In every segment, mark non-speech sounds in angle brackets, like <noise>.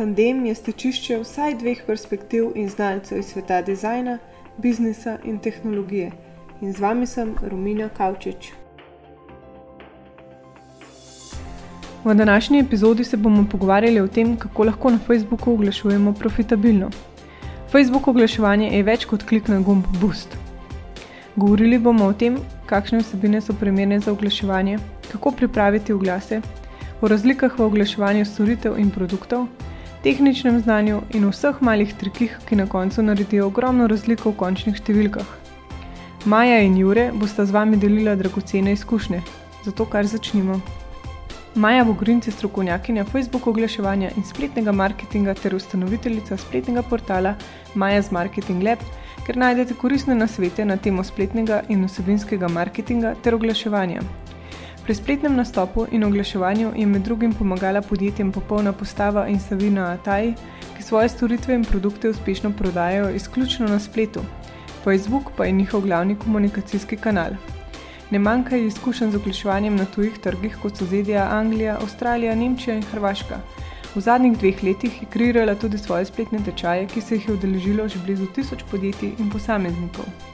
Tandem je stečišče vsaj dveh perspektiv in znalcev iz sveta dizajna, biznisa in tehnologije. In z vami sem Romina Kavčič. V današnji epizodi se bomo pogovarjali o tem, kako lahko na Facebooku oglašujemo profitabilno. Facebook oglaševanje je več kot klik na gumb Boost. Govorili bomo o tem, kakšne vsebine so primerne za oglaševanje, kako pripraviti oglase, o razlikah v oglaševanju storitev in produktov, tehničnem znanju in vseh malih trikih, ki na koncu naredijo ogromno razliko v končnih številkah. Maja in Jure bosta z vami delila dragocene izkušnje, zato kar začnimo. Maja Vogrinc je strokovnjakinja Facebook oglaševanja in spletnega marketinga ter ustanoviteljica spletnega portala Maja z Marketing Lab, ker najdete koristne nasvete na temo spletnega in osebinskega marketinga ter oglaševanja. Pri spletnem nastopu in oglaševanju je med drugim pomagala podjetjem popolna postava in Savina Ataj, ki svoje storitve in produkte uspešno prodajajo izključno na spletu. Facebook pa je njihov glavni komunikacijski kanal. Ne manjka ji izkušenj z oglaševanjem na tujih trgih, kot so ZDA, Anglija, Avstralija, Nemčija in Hrvaška. V zadnjih dveh letih je kreirala tudi svoje spletne tečaje, ki se jih je udeležilo že blizu tisoč podjetij in posameznikov.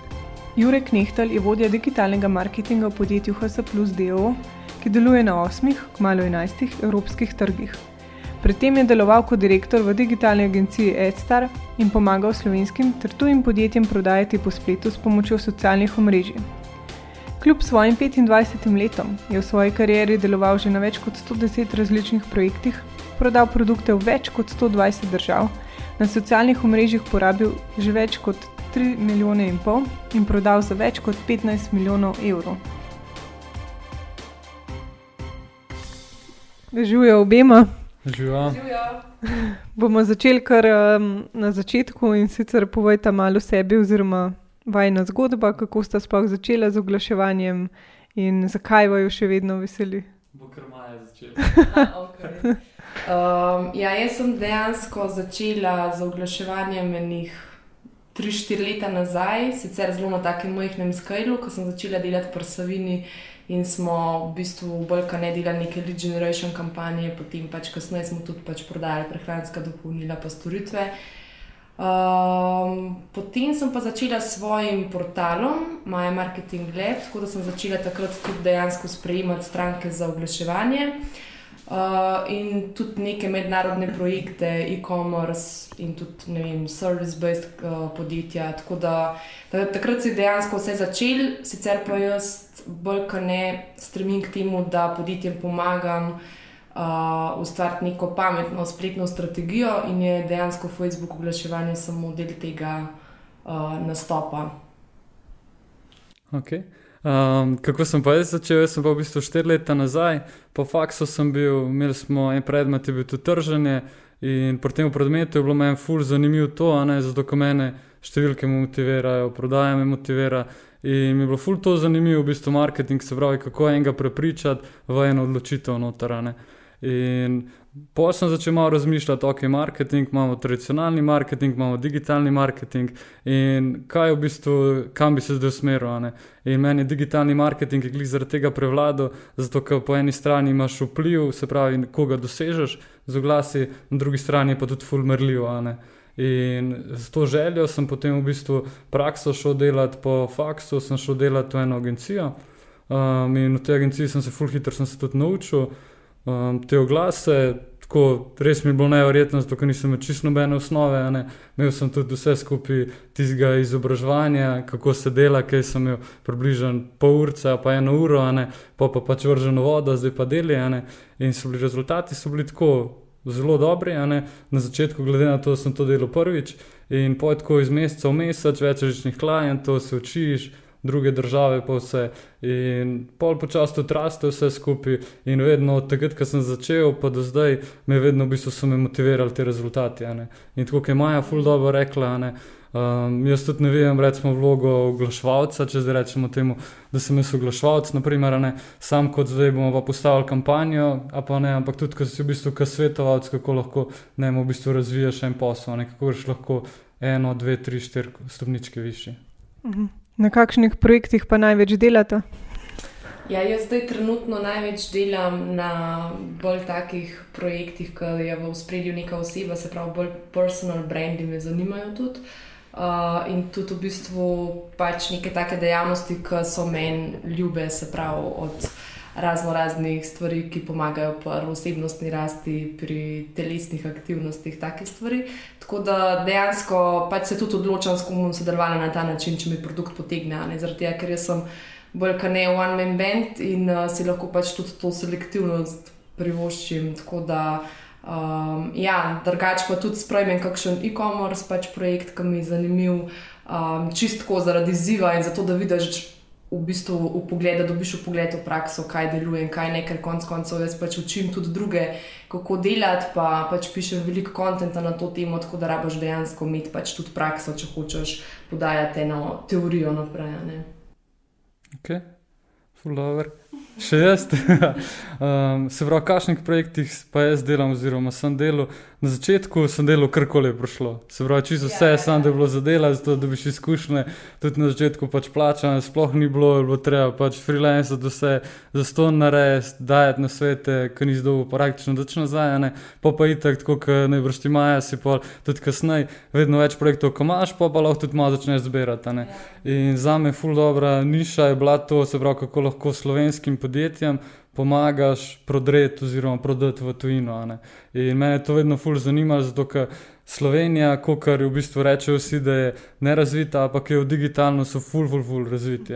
Jurek Knehtel je vodja digitalnega marketinga v podjetju HS Plus DO, ki deluje na osmih, kmalo enajstih evropskih trgih. Predtem je deloval kot direktor v digitalni agenciji EdStar in pomagal slovenskim ter tujim podjetjem prodajati po spletu s pomočjo socialnih omrežij. Kljub svojim 25 letom je v svoji karieri deloval že na več kot 110 različnih projektih, prodal produkte v več kot 120 držav, na socialnih omrežjih porabil že več kot 3 milijone in pol in prodal za več kot 15 milijonov evrov. Živijo obema. Živijo. Bomo začeli kar um, na začetku in sicer povejte malo o sebi, oziroma vajna zgodba, kako ste sploh začeli z oglaševanjem in zakaj vaju še vedno veseli. Bo kar maja začela. <laughs> okay. um, ja, jaz sem dejansko začela z oglaševanjem enih 3-4 leta nazaj, sicer zelo na takem majhnem skalu, ko sem začela delati pri Savini in smo v bistvu bolj kot ne delali neke lead generation kampanje, potem pač kasneje smo tudi pač prodajali prehranska dopolnila pa storitve. Um, potem sem pa začela s svojim portalom, Maja Marketing Lab, tako da sem začela takrat tudi dejansko sprejemati stranke za oglaševanje. Uh, in tudi neke mednarodne projekte, e-commerce in tudi service-based uh, podjetja. Tako da, da takrat se je dejansko vse začel, sicer pa jaz bolj kot ne stremim k temu, da podjetjem pomagam uh, ustvariti neko pametno spletno strategijo in je dejansko Facebook oglaševanje samo del tega uh, nastopa. Okay. Um, kako sem pa jaz začel? Jaz sem pa v bistvu štiri leta nazaj, po faksu sem bil, imeli smo en predmet, ki je bil tu trženje. In pri tem predmetu je bilo meni ful zanimivo to, ne, zato ker mene številke motivirajo, prodaja me motivira. In mi je bilo ful to zanimivo, v bistvu marketing, se pravi, kako enega prepričati v eno odločitev notrane. In Potem sem začel malo razmišljati, ok, marketing, imamo tradicionalni marketing, imamo digitalni marketing in kaj v bistvu, kam bi se zdaj usmeril. In meni je digitalni marketing, je zaradi tega prevladal, zato ker po eni strani imaš vpliv, se pravi, koga dosežeš z oglasi, na drugi strani pa tudi fulmerljivo. In z to željo sem potem v bistvu prakso šel delati po faksu, sem šel delati v eno agencijo. Um, in v tej agenciji sem se fulhiter, sem se tudi naučil um, te oglase. Tako, res mi je bilo nevrjetno, zato nisem imel čisto nobene osnove. Imel sem tudi vse skupaj tistega izobraževanja, kako se dela, kaj sem imel približno pol ure, pa eno uro, ne, pa, pa pač vrženo vodo, zdaj pa deli. In so bili rezultati so bili tako zelo dobri. Na začetku, glede na to, da sem to delal prvič, in pojet tako iz meseca v mesec, več različnih klientov, se učiš druge države, pa vse. In pol počasi tudi raste vse skupaj, in vedno od tega, ko sem začel, pa do zdaj, me vedno v bistvu so me motivirali ti rezultati. In tako je Maja ful dobro rekla. Um, jaz tudi ne vem, recimo, vlogo oglaševalca, če zdaj rečemo temu, da sem jaz oglaševalc, naprimer, ne, sam kot zdaj bomo pa postavili kampanjo, pa ne, ampak tudi, ker si v bistvu svetovalec, kako lahko ne, v bistvu razvijaš en posel, ne, kako greš lahko eno, dve, tri, štiri stopničke više. Mhm. Na kakšnih projektih pa največ delate? Ja, jaz zdaj trenutno največ delam na bolj takih projektih, ki je v spredju neka oseba, se pravi, bolj personal brandi me zanimajo tudi. Uh, in tudi v bistvu pač neke take dejavnosti, ki so meni ljube, se pravi, od razno raznih stvari, ki pomagajo pri osebnostni rasti, pri telesnih aktivnostih, take stvari. Tako da dejansko pač se tudi odločam, s kom bom sodelovala na ta način, če mi produkt potegne. Zaradi tega, ker jaz sem bolj kot ne one man band in uh, si lahko pač tudi to selektivnost privoščim. Tako da, um, ja, drugače pa tudi sprejmem kakšen e-commerce pač projekt, ki mi je zanimiv, um, čistko zaradi ziva in zato, da vidiš. V bistvu v pogled, da dobiš v pogled v prakso, kaj deluje in kaj ne, ker konec koncev jaz pač učim tudi druge, kako delati, pa pač pišem veliko konta na to temo, tako da rabaš dejansko imeti pač tudi prakso, če hočeš podajati eno teorijo naprej. Ok, full over. Še jaz. um, <laughs> se pravi, v kakšnih projektih pa jaz delam, oziroma sem delal. Na začetku sem delal karkoli je prišlo. Se pravi, čisto vse je samo, da je bilo za delo, zato da bi šli izkušnje. Tudi na začetku pač plačano, sploh ni bilo, bilo treba pač freelance, da se za to narediti, dajati na svete, ki ni zdolgo, praktično dač nazaj. Ne? Pa pa itak, tako kot ne vršti maja, si pa tudi kasneje, vedno več projektov, ko imaš, pa pa lahko tudi malo začneš zbirati. Ne? In za me, full dobra niša je bila to, se pravi, kako lahko slovenskim podjetjem pomagaš prodreti oziroma prodati v tujino. In mene to vedno fulj zanima, zato ker Slovenija, kot kar v bistvu rečejo vsi, da je nerazvita, ampak je v digitalno so fulj, fulj, fulj razviti.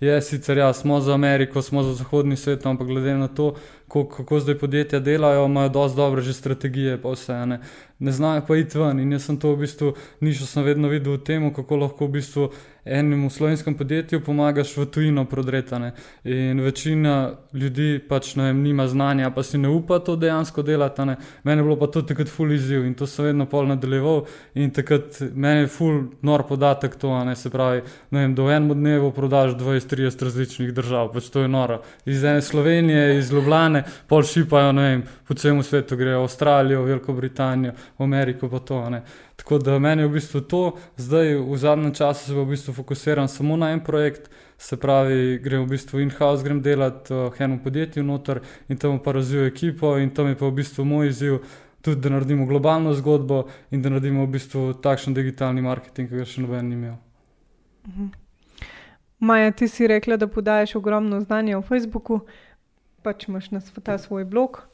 Je sicer ja, smo za Ameriko, smo za zahodni svet, ampak glede na to, kako zdaj podjetja delajo, imajo dosti dobre že strategije, pa vse ne. Ne znajo pa iti ven. In jaz sem to v bistvu, nišo sem vedno videl v tem, kako lahko v bistvu enemu slovenskem podjetju pomagaš v tujino prodretane. In večina ljudi pač ne vem, nima znanja, pa si ne upa to dejansko delati. Mene je bilo pa to takrat full izziv in to sem vedno pol nadaljeval. In takrat meni je full nor podatek to, ne se pravi, ne vem, do enemu dnevu prodaš 20-30 različnih držav, pač to je noro. Iz ene Slovenije, iz Ljubljane, pol šipajo, ne vem, po celem svetu grejo v Avstralijo, Veliko Britanijo, v Ameriko pa to. Ne. Tako da meni je v bistvu to, zdaj v zadnjem času se v bistvu fokusiram samo na en projekt, se pravi, grem v bistvu in-house, grem delati uh, enem podjetju noter in tam pa razvijam ekipo in tam je pa v bistvu moj izziv. Tudi da naredimo globalno zgodbo in da naredimo v bistvu takšen digitalni marketing, ki ga še noben ni imel. Mhm. Maja, ti si rekla, da podajaš ogromno znanja v Facebooku, pač imaš na ta svoj blog.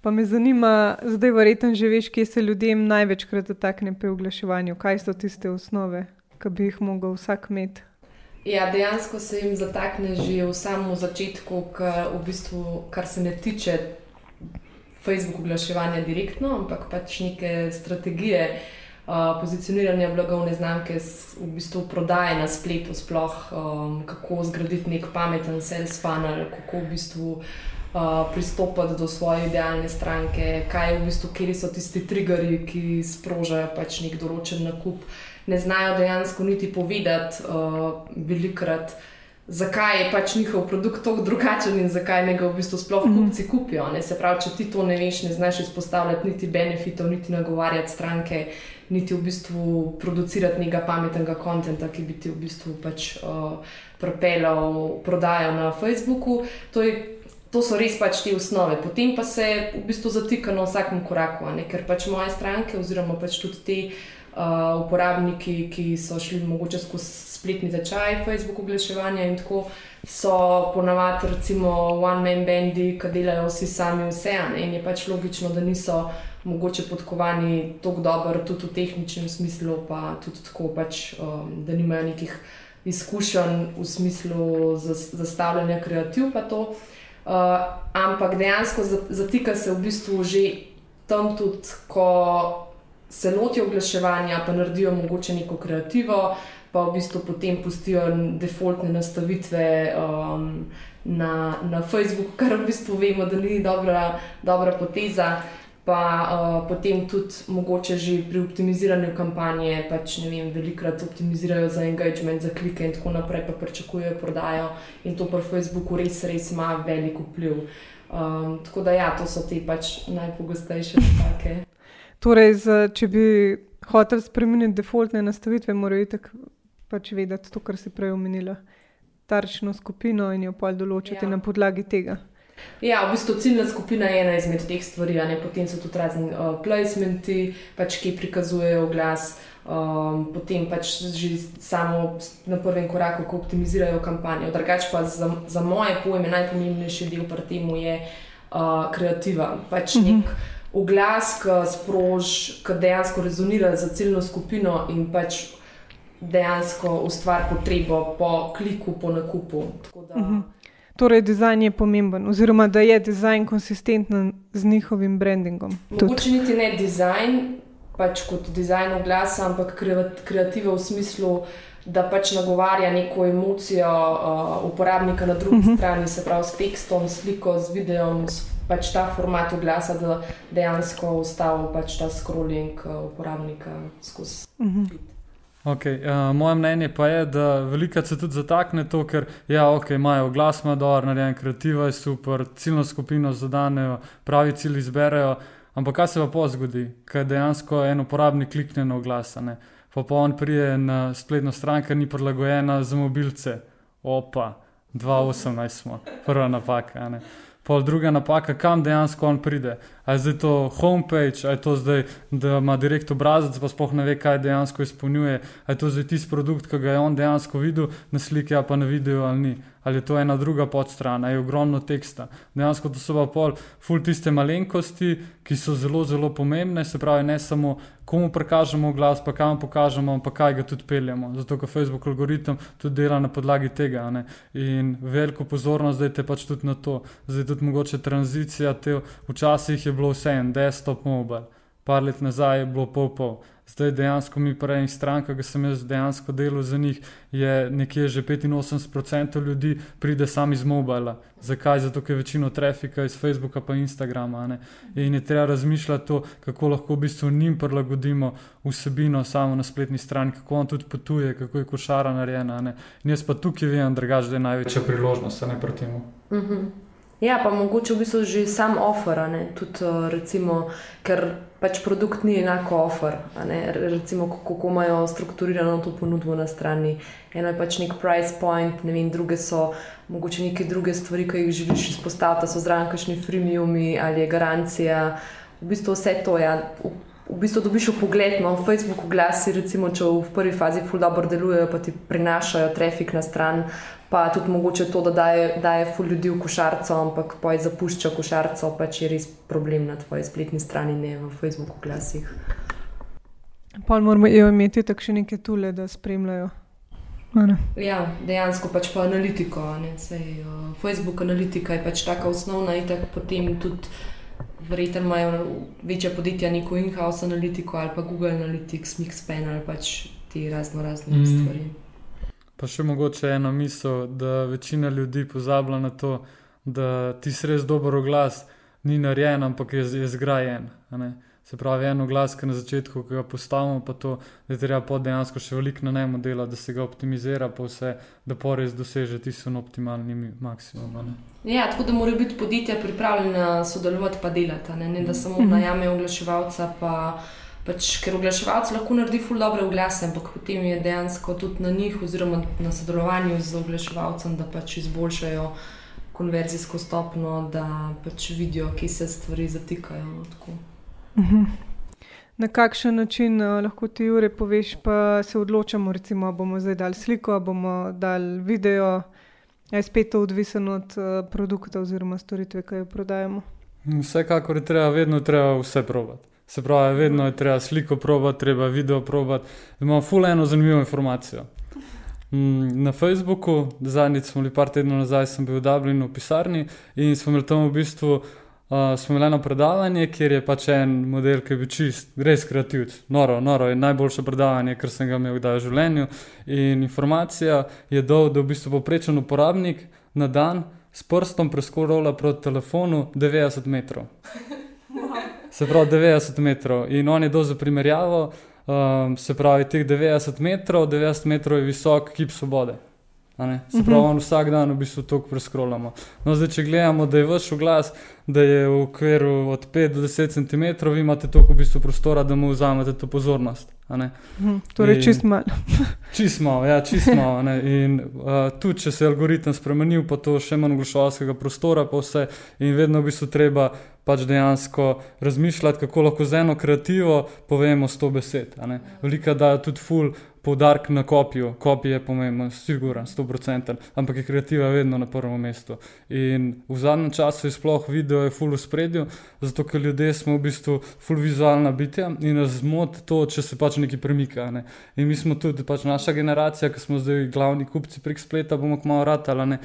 Pa me zanima, zdaj verjetno že veš, kje se ljudem največkrat dotakne pri oglaševanju, kaj so tiste osnove, ki bi jih mogel vsak imeti. Ja, dejansko se jim zatakne že v samem začetku, kar, v bistvu, kar se ne tiče Facebook oglaševanja direktno, ampak pač neke strategije uh, pozicioniranja blagovne znamke, v bistvu prodaje na spletu, sploh um, kako zgraditi nek pameten sales funnel, kako v bistvu uh, pristopiti do svoje idealne stranke, kaj v bistvu, kje so tisti triggeri, ki sprožajo pač nek določen nakup. Ne znajo dejansko niti povedati, uh, velikrat, zakaj je pač njihov produkt tako drugačen in zakaj ne ga v bistvu sploh mhm. kupci kupijo. Ne? Se pravi, če ti to ne veš, ne znaš izpostavljati niti benefitov, niti nagovarjati stranke, niti v bistvu producirati nekega pametnega konta, ki bi ti v bistvu pač uh, propeljal prodajo na Facebooku. To je to so res pač te osnove. Potem pa se v bistvu zatika na vsakem koraku, ne? ker pač moje stranke, oziroma pač tudi te uh, uporabniki, ki so šli mogoče skozi spletni tečaj, Facebook oglaševanja in tako. So ponavadi, recimo, one-man bandi, ki delajo vsi sami, vse. In je pač logično, da niso mogoče podkovani tako dobro, tudi v tehničnem smislu, pa tudi tako, pač, um, da nimajo nekih izkušenj v smislu zastavljanja kreativ. Uh, ampak dejansko zatika se v bistvu že tam, tudi ko se lotijo oglaševanja, pa naredijo mogoče neko kreativo, pa v bistvu potem pustijo defaultne nastavitve um, na, na Facebooku, kar v bistvu vemo, da ni dobra, dobra poteza pa uh, potem tudi mogoče že pri optimiziranju kampanje, pač ne vem, velikrat optimizirajo za engagement, za klike in tako naprej, pa pričakujejo prodajo in to pri Facebooku res, res ima velik vpliv. Um, tako da ja, to so te pač najpogostejše napake. Torej, z, če bi hotel spremeniti defaultne nastavitve, morajo tako pač vedeti to, kar si prej omenila. tarčno skupino in jo pol določate ja. na podlagi tega. Ja, v bistvu ciljna skupina je ena izmed teh stvari, potem so tudi razni uh, placementi, pač, ki prikazujejo glas. Um, potem pač že samo na prvem koraku, ko optimizirajo kampanjo. Drugač pa za, za moje pojme najpomembnejši del pri tem je uh, kreativa. Pač mhm. -huh. nek oglas, ki sproži, ki dejansko rezonira za ciljno skupino in pač dejansko ustvari potrebo po kliku, po nakupu. Da, uh mhm. Torej, dizajn je pomemben, oziroma da je dizajn konsistenten z njihovim brandingom. Mogoče niti ne dizajn, pač kot dizajn oglasa, ampak kreativa v smislu, da pač nagovarja neko emocijo uh, uporabnika na drugi uh mhm. -huh. strani, se pravi s tekstom, sliko, z videom, s, pač ta format oglasa, da dejansko ustavi pač ta scrolling uh, uporabnika skozi. Uh mhm. -huh. Okay, uh, moje mnenje pa je, da veliko se tudi zatakne to, ker ja, okay, imajo glas, ima dobro, narejen, kreativa je super, ciljno skupino zadanejo, pravi cilj izberejo. Ampak kaj se pa po zgodi, ker dejansko en uporabnik klikne na glas, pa pa on prije na spletno stran, ki ni prilagojena za mobilce. Opa, 2.18 smo, prva napaka pol druga napaka, kam dejansko on pride. Ali je zdaj to homepage, ali je to zdaj, da ima direkt obrazec, pa spoh ne ve, kaj dejansko izpolnjuje, ali je to zdaj tisti produkt, ki ga je on dejansko videl na sliki, pa na videu ali ni. Ali je to ena druga podstrana, je ogromno teksta. Dejansko to so pa pol, ful tiste malenkosti, ki so zelo, zelo pomembne, se pravi, ne samo komu prikažemo glas, pa kam pokažemo, pa kaj ga tudi peljemo. Zato, ker Facebook algoritem tudi dela na podlagi tega. Ne? In veliko pozornost zdaj te pač tudi na to. Zdaj tudi mogoče tranzicija, te včasih je bilo vse en, desktop, mobile, par let nazaj je bilo pol-pol. Zdaj dejansko mi prej stranka, ki sem jaz dejansko delal za njih, je nekje že 85% ljudi pride sami iz mobila. Zakaj? Zato, ker je večino trafika iz Facebooka pa Instagrama. Ne? In je treba razmišljati to, kako lahko v bistvu njim prilagodimo vsebino samo na spletni strani, kako on tudi potuje, kako je košara narejena. Ne? In jaz pa tukaj vem, drugač, da je največja priložnost, ne proti temu. Uh mhm. -huh. Ja, pa mogoče v bistvu že sam offer, tudi eh, ker pač produkt ni enako offer. Recimo, kako imajo strukturirano to ponudbo na strani. Eno je pač nek price point, ne vem, druge so mogoče neke druge stvari, ki jih želiš izpostaviti, so zraven kakšni freemiumi ali je garancija. V bistvu vse to je. Ja. V, bistvu dobiš pogled na no, Facebooku, glasi, recimo, če v prvi fazi ful dobro delujejo, pa ti prinašajo trafik na stran, pa tudi mogoče to, da daje, daje ful ljudi v košarico, ampak pa je zapušča košarico, pač je res problem na tvoji spletni strani, ne v Facebooku glasih. Pa moramo imeti takšne neke tule, da spremljajo. Ja, dejansko pač pa analitiko. Sej, uh, Facebook analitika je pač taka osnovna in tako potem tudi. Verjetno imajo večja podjetja neko in-house analitiko ali pa Google Analytics, Mixpen ali pač te razno razne mm. stvari. Pa še mogoče ena misel, da večina ljudi pozablja na to, da ti res dober glas, ni narejen, ampak je, je zgrajen. Se pravi, eno glas, ki na začetku ga postavimo, pa to, da je treba pod dejansko še veliko na njemu dela, da se ga optimizira, pa vse, da pa res doseže tisto optimalni maksimum. Ne? Ja, tako da morajo biti podjetja pripravljena sodelovati, pa delati, ne, ne da samo mhm. najamejo oglaševalca. Pa pač, ker oglaševalec lahko naredi ful dobre oglase, ampak potem je dejansko tudi na njih, oziroma na sodelovanju z oglaševalcem, da pač izboljšajo konverzijsko stopno, da pač vidijo, kje se stvari zatikajo. Mhm. Na kakšen način uh, lahko ti ure poveš, pa se odločamo, recimo, bomo zdaj dali sliko, bomo dali video, je spet to odvisno od uh, produkta oziroma storitve, ki jo prodajemo. Vsekakor je treba, vedno treba vse probati. Se pravi, vedno je treba sliko probati, treba video probati. Imamo ful eno zanimivo informacijo. Mm, na Facebooku, zadnjič smo bili par tednov nazaj, sem bil v Dublinu v pisarni in smo imeli tam v bistvu uh, smo imeli eno predavanje, kjer je pač en model, ki je bil čist, res kreativc, noro, noro je najboljše predavanje, kar sem ga imel kdaj v življenju. In informacija je dol, da v bistvu poprečen uporabnik na dan s prstom preskočila proti telefonu 90 metrov se pravi 90 metrov. In on je do za primerjavo, um, se pravi teh 90 metrov, 90 metrov je visok kip svobode. Se pravi, on vsak dan v bistvu to preskrolamo. No, zdaj, če gledamo, da je vaš glas, da je v okviru od 5 do 10 cm, vi imate toliko v bistvu prostora, da mu vzamete to pozornost. Mhm, torej, In- čist malo. <laughs> Čist malo, ja, čist malo. In uh, tudi, če se je algoritem spremenil, pa to še manj oglaševalskega prostora, pa vse. In vedno v bistvu treba pač dejansko razmišljati, kako lahko z eno kreativo povemo sto besed. a ne. Velika dajo tudi ful. Poudarek na kopiju, kopij je pomemben, siguran, 100%, ampak je kreativa vedno na prvem mestu. In v zadnjem času je sploh video je full spredju, zato ker ljudje smo v bistvu full vizualna bitja in nas zmoti to, če se pač nekaj premika. Ne. In mi smo tudi pač naša generacija, ki smo zdaj glavni kupci prek spleta, bomo kmalo ratali, ne,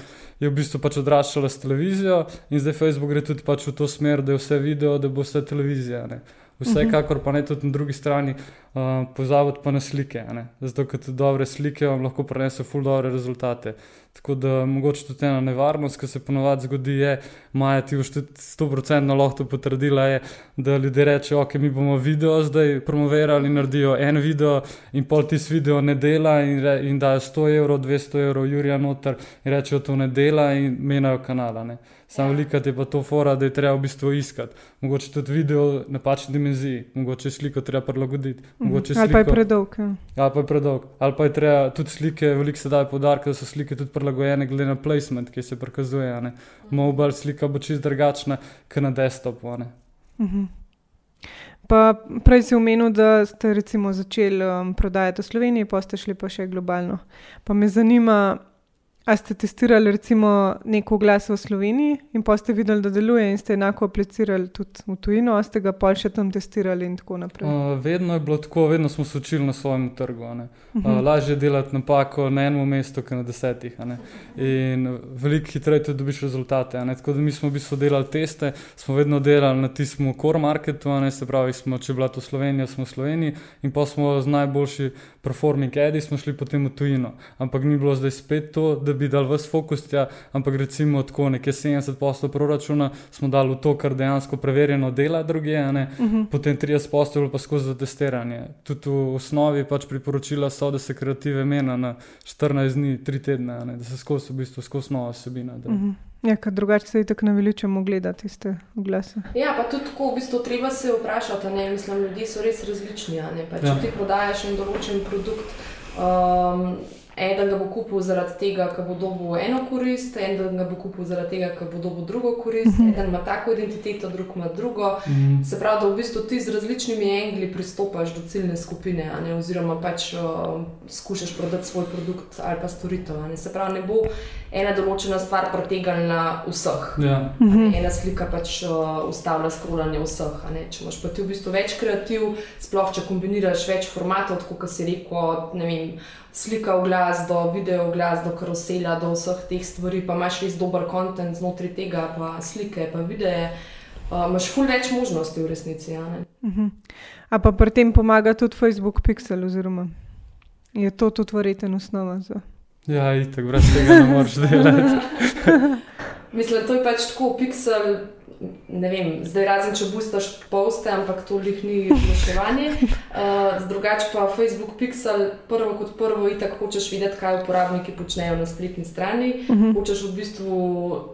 je v bistvu pač odraščala s televizijo in zdaj Facebook gre tudi pač v to smer, da je vse video, da bo vse televizija. Ne. Vsekakor pa ne tudi na drugi strani uh, pozabiti pa na slike, zato ker dobre slike vam lahko prinesejo ful dobre rezultate. Tako da mogoče tudi ena nevarnost, ki se ponovadi zgodi, je, Maja ti už tudi 100% lahko potrdila, je, da ljudje rečejo, ok, mi bomo video zdaj promovirali, naredijo en video in pol tisti video ne dela in, re, in dajo 100 evrov, 200 evrov, Jurija noter in rečejo, to ne dela in menjajo kanala. Ne. Samo velika je pa to fora, da je treba v bistvu iskati. Mogoče tudi video v napačni dimenziji, mogoče sliko treba prilagoditi. Mogoče Mhm. Ali pa je sliko- predolg. Ja. Ali pa je predolg. Ali pa je treba tudi slike, veliko se daje podarka, da so slike tudi prilagojene glede na placement, ki se prikazuje. Mobile slika bo čist drugačna, kot na desktopu. ne. Mhm. Pa prej si omenil, da ste recimo začeli um, prodajati v Sloveniji, pa ste šli pa še globalno. Pa me zanima, a ste testirali recimo nek oglas v Sloveniji in pa ste videli, da deluje in ste enako aplicirali tudi v tujino, a ste ga pa še tam testirali in tako naprej. Uh, vedno je bilo tako, vedno smo se učili na svojem trgu. ne. Mhm. Uh, lažje je delati napako na enem mestu, kot na desetih. In veliko hitreje tudi dobiš rezultate. Tako da mi smo v bistvu delali teste, smo vedno delali na tistem core marketu, ne se pravi, smo, če bila to Slovenija, smo v Sloveniji in pa smo z najboljši performing edi, smo šli potem v tujino. Ampak ni bilo zdaj spet to, da bi dal vse fokus tja, ampak recimo tako nekje 70% proračuna smo dali v to, kar dejansko preverjeno dela druge, a ne. Mhm. Potem 30% je bilo pa skozi za testiranje. Tudi v osnovi pač priporočila so, da se kreative mena na 14 dni, 3 tedne, a ne, da se skozi v bistvu skozi nova vsebina. dela. Mhm. Ja, ker drugače se tako naveličamo gledati tiste oglase. Ja, pa tudi tako, v bistvu treba se vprašati, a ne, mislim, ljudje so res različni. a Ne, pa, če ja. ti prodajaš en določen produkt, um, eden ga bo kupil zaradi tega, ker bo dobil eno korist, eden ga bo kupil zaradi tega, ker bo dobil drugo korist, eden ima tako identiteto, drug ima drugo. Mhm. Se pravi, da v bistvu ti z različnimi angli pristopaš do ciljne skupine, a ne, oziroma pač uh, skušaš prodati svoj produkt ali pa storitev. a ne. Se pravi, ne bo ena določena stvar pretegnila vseh. Ja. Mhm. Ena slika pač uh, ustavlja skrolanje vseh. a ne. Če imaš pa ti v bistvu več kreativ, sploh če kombiniraš več formatov, kot si rekel, ne vem, slika v glas, do video v glas, do karusela, do vseh teh stvari, pa imaš res dober kontent znotraj tega, pa slike, pa videe. Uh, imaš ful več možnosti v resnici. a ne. Mhm. A pa pri tem pomaga tudi Facebook Pixel, oziroma je to tudi verjeten osnova za. Ja, itek, brez tega ne moreš <laughs> delati. Mislim, to je pač tako, pixel. Ne vem, zdaj razen če boostaš poste, ampak to jih ni reševanje. Uh, <laughs> drugače pa Facebook Pixel, prvo kot prvo, itak hočeš videti, kaj uporabniki počnejo na spletni strani. Uh -huh. Hočeš v bistvu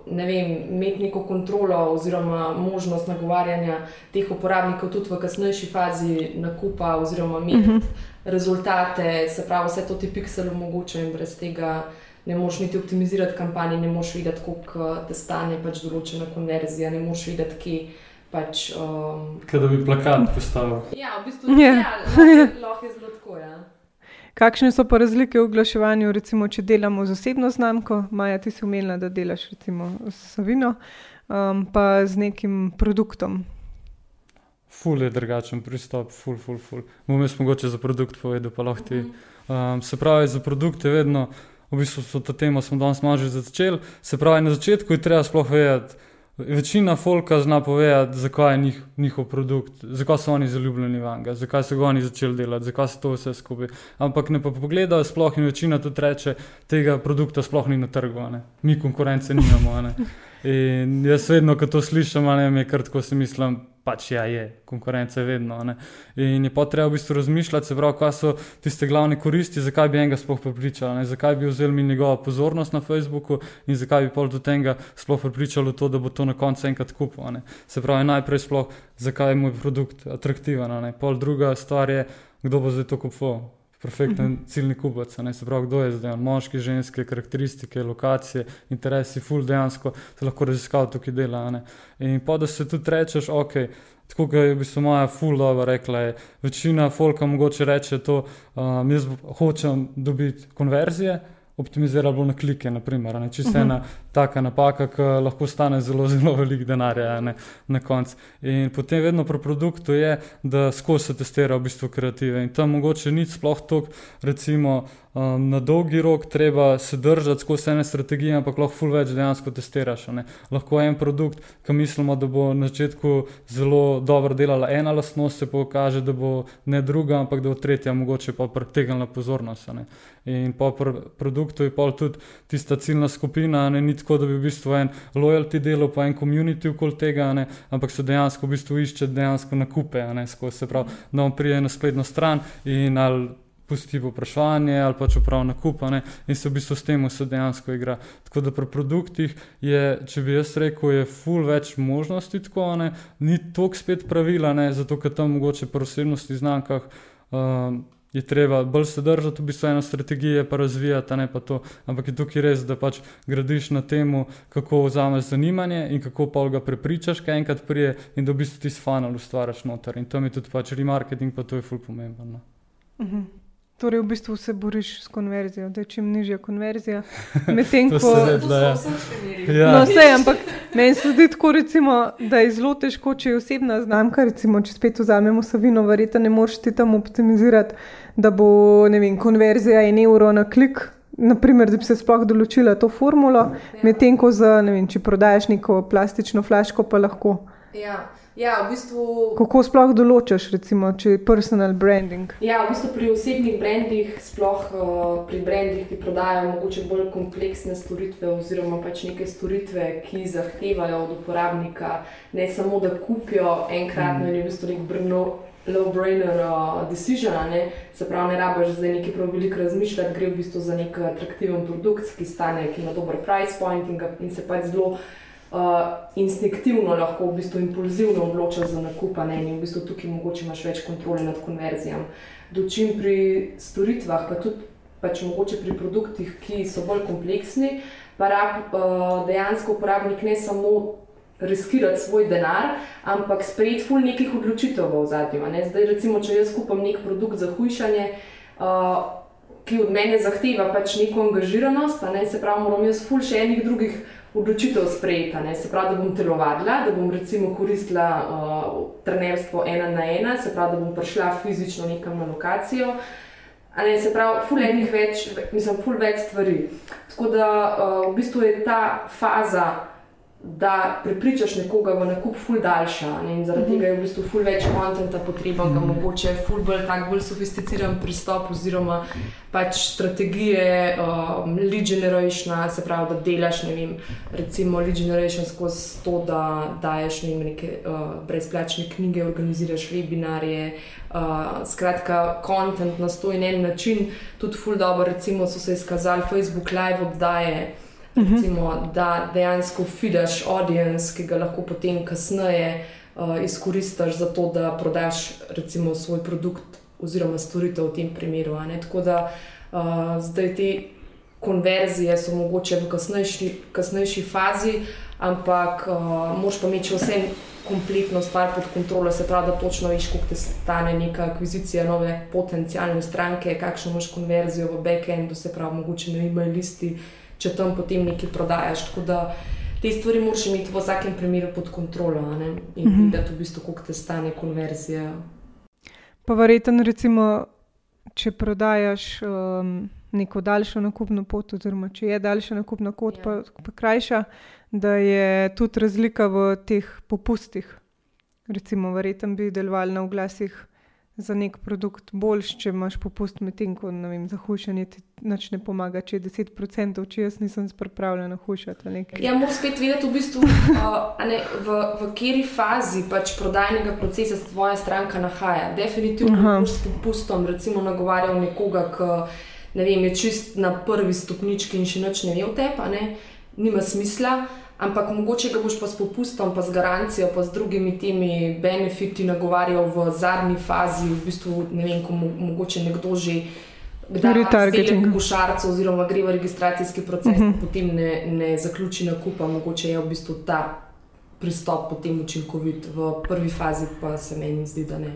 ne vem, imeti neko kontrolo oziroma možnost nagovarjanja teh uporabnikov tudi v kasnejši fazi nakupa oziroma imeti uh -huh. rezultate, se pravi, vse to ti Pixel omogoča in brez tega ne moš niti optimizirati kampanje, ne moš videti, koliko te stane pač določena konverzija, ne moš videti, kje pač. Um... Kaj da bi plakat postavil. Ja, v bistvu Ja. ja. lahko, je- lahko je zelo tako. Ja. Kakšne so pa razlike v oglaševanju, recimo, če delamo z osebno znamko? Maja, ti si umenila, da delaš recimo s Savino, um, pa z nekim produktom. Ful je drugačen pristop, ful, ful, ful. Bom jaz mogoče za produkt povedal, pa lahko ti. Um, se pravi, za produkte vedno, v bistvu so to temo, smo danes že začeli. Se pravi, na začetku je treba sploh vedeti. Večina folka zna povedati, zakaj je njih, njihov produkt, zakaj so oni zaljubljeni v njega, zakaj so ga oni začeli delati, zakaj se to vse skupaj. Ampak ne pa pogledajo sploh in večina tudi reče, tega produkta sploh ni na trgu, ne. mi konkurence nimamo. ne. In jaz vedno, ko to slišim, ne, je kar tako si mislim, pač ja, je, konkurence je vedno. ne. In je pa treba v bistvu razmišljati, se pravi, kaj so tiste glavne koristi, zakaj bi enega sploh prepričali, ne, zakaj bi vzeli njegovo pozornost na Facebooku in zakaj bi pol do tega sploh prepričali v to, da bo to na koncu enkrat kupil. ne. Se pravi, najprej sploh, zakaj je moj produkt atraktiven. ne. Pol druga stvar je, kdo bo zdaj to kupoval. Perfekten uh -huh. ciljni kupac, ne se pravi, kdo je zdaj, moški, ženske, karakteristike, lokacije, interesi, full dejansko se lahko raziskal tukaj dela. Ne? In pa da se tudi rečeš, ok, tako kot je v bistvu moja full dobro rekla, je večina folka mogoče reče to, um, jaz hočem dobiti konverzije, optimizirati bolj na klike, naprimer, ne? čisto uh -huh. ena taka napaka, ki lahko stane zelo, <laughs> zelo veliko denarja ne, na koncu. In potem vedno pri produktu je, da skozi se testira v bistvu kreative in tam mogoče ni sploh toliko, recimo. Um, na dolgi rok treba se držati skozi ene strategije, ampak lahko ful več dejansko testiraš. Ne? Lahko en produkt, ki mislimo, da bo na začetku zelo dobro delala ena lastnost, se pokaže, da bo ne druga, ampak da bo tretja mogoče pa pritegnila pozornost. Ne? In po pr produktu je pa tudi tista ciljna skupina, ne? ni tako, da bi v bistvu en lojalty delo, pa en community okoli tega, ne? ampak se dejansko v bistvu išče dejansko nakupe, skozi se pravi, da on prije na spletno stran in ali pusti vprašanje ali pa čeprav nakupa ne? in se v bistvu s tem vse dejansko igra. Tako da pri produktih je, če bi jaz rekel, je full več možnosti, tako ne? ni toliko spet pravila, ne? zato ker tam mogoče pri osebnosti znankah. Um, je treba bolj se držati v bistvu eno strategijo, pa razvijati, ne pa to. Ampak je tukaj res, da pač gradiš na tem, kako vzameš zanimanje in kako pa ga prepričaš, kaj enkrat prije in da v bistvu ti s funnel ustvariš noter. In to mi tudi pač remarketing, pa to je ful pomembno. No. Uh mhm. Torej, v bistvu se boriš s konverzijo, da je čim nižja konverzija. <laughs> Medtem ko se da vse. Ja. No, vse, ampak meni se zdi tako, recimo, da je zelo težko, če je osebna znamka. Recimo, če spet vzamemo Savino, verjetno ne moreš ti tam optimizirati da bo vem, konverzija en evro na klik. Naprimer, da bi se sploh določila to formulo, ja. medtem ko za, ne vem, če prodajes neko plastično flaško, pa lahko. Ja. Ja, v bistvu, Kako sploh določaš, recimo, če je personal branding? Ja, v bistvu pri osebnih brandih, sploh uh, pri brandih, ki prodajajo morda bolj kompleksne storitve, oziroma pač neke storitve, ki zahtevajo od uporabnika ne samo da kupijo enkratno mm. in je v bistvu nek brno low-brainer uh, decision, ne? se pravi, ne rabiš zdaj nekaj prav veliko razmišljati, gre v bistvu za nek atraktiven produkt, ki stane, ki ima dober price point in, ga, in se pač zelo uh, instinktivno, lahko v bistvu impulzivno odločaš za nakup, ne? in v bistvu tukaj mogoče imaš več kontrole nad konverzijami. Dočim pri storitvah, pa tudi pač mogoče pri produktih, ki so bolj kompleksni, pa rab, uh, dejansko uporabnik ne samo riskirati svoj denar, ampak sprejeti ful nekih odločitev v zadnjem. Zdaj, recimo, če jaz kupam nek produkt za hujšanje, uh, ki od mene zahteva pač neko angažiranost, ne, se pravi, moram jaz ful še enih drugih odločitev sprejeti. Ne, se pravi, da bom telovadila, da bom recimo koristila uh, trenerstvo ena na ena, se pravi, da bom prišla fizično nekam na lokacijo. Ne, se pravi, ful enih več, mislim, ful več stvari. Tako da uh, v bistvu je ta faza da prepričaš nekoga v nakup ful daljša. Ne? In zaradi tega je v bistvu ful več konta potreben, ga mogoče ful bolj tak bolj sofisticiran pristop oziroma pač strategije um, lead generation, se pravi, da delaš, ne vem, recimo lead generation skozi to, da daješ ne vem, neke uh, brezplačne knjige, organiziraš webinarje. Uh, skratka, kontent na sto in en način, tudi ful dobro, recimo so se izkazali Facebook live oddaje. Mhm. Recimo, da dejansko fidaš audience, ki ga lahko potem kasneje uh, izkoristiš za to, da prodaš recimo, svoj produkt oziroma storitev v tem primeru. Tako da uh, zdaj te konverzije so mogoče v kasnejši, kasnejši fazi, ampak uh, moš pa imeti vse. Kompletno stvar pod kontrolo, se pravi, da točno veš, koliko te stane neka akvizicija nove potencijalne stranke, kakšno imaš konverzijo v backendu, se pravi, mogoče na e-mail listi, uh, če tam potem nekaj prodajaš. Tako da te stvari moraš imeti v vsakem primeru pod kontrolo ne? in mm -hmm. videti, v bistvu, koliko te stane konverzija. Pa verjetno, recimo, če prodajaš um, neko daljšo nakupno pot, oziroma če je daljša nakupna pot, ja. pa, pa krajša, da je tudi razlika v teh popustih. Recimo, verjetno bi delovali na oglasih za nek produkt boljš, če imaš popust med tem, ko vem, za hujšanje ti ne pomaga, če je 10%, če jaz nisem pripravljen hujšati. Ja, moraš spet vedeti, v, bistvu, uh, ne, v, v kateri fazi pač prodajnega procesa se tvoja stranka nahaja. Definitivno boš s popustom recimo, nagovarjal nekoga, ki ne vem, je čist na prvi stopnički in še noč ne ve v tebi, nima smisla. Ampak mogoče ga boš pa s popustom, pa z garancijo, pa z drugimi temi benefiti nagovarjal v zadnji fazi, v bistvu ne vem, ko mo mogoče nekdo že. Gre targeting. V košarcu, oziroma gre v registracijski proces, uh -huh. potem ne, ne zaključi nakupa, mogoče je v bistvu ta pristop potem učinkovit, v prvi fazi pa se meni zdi, da ne.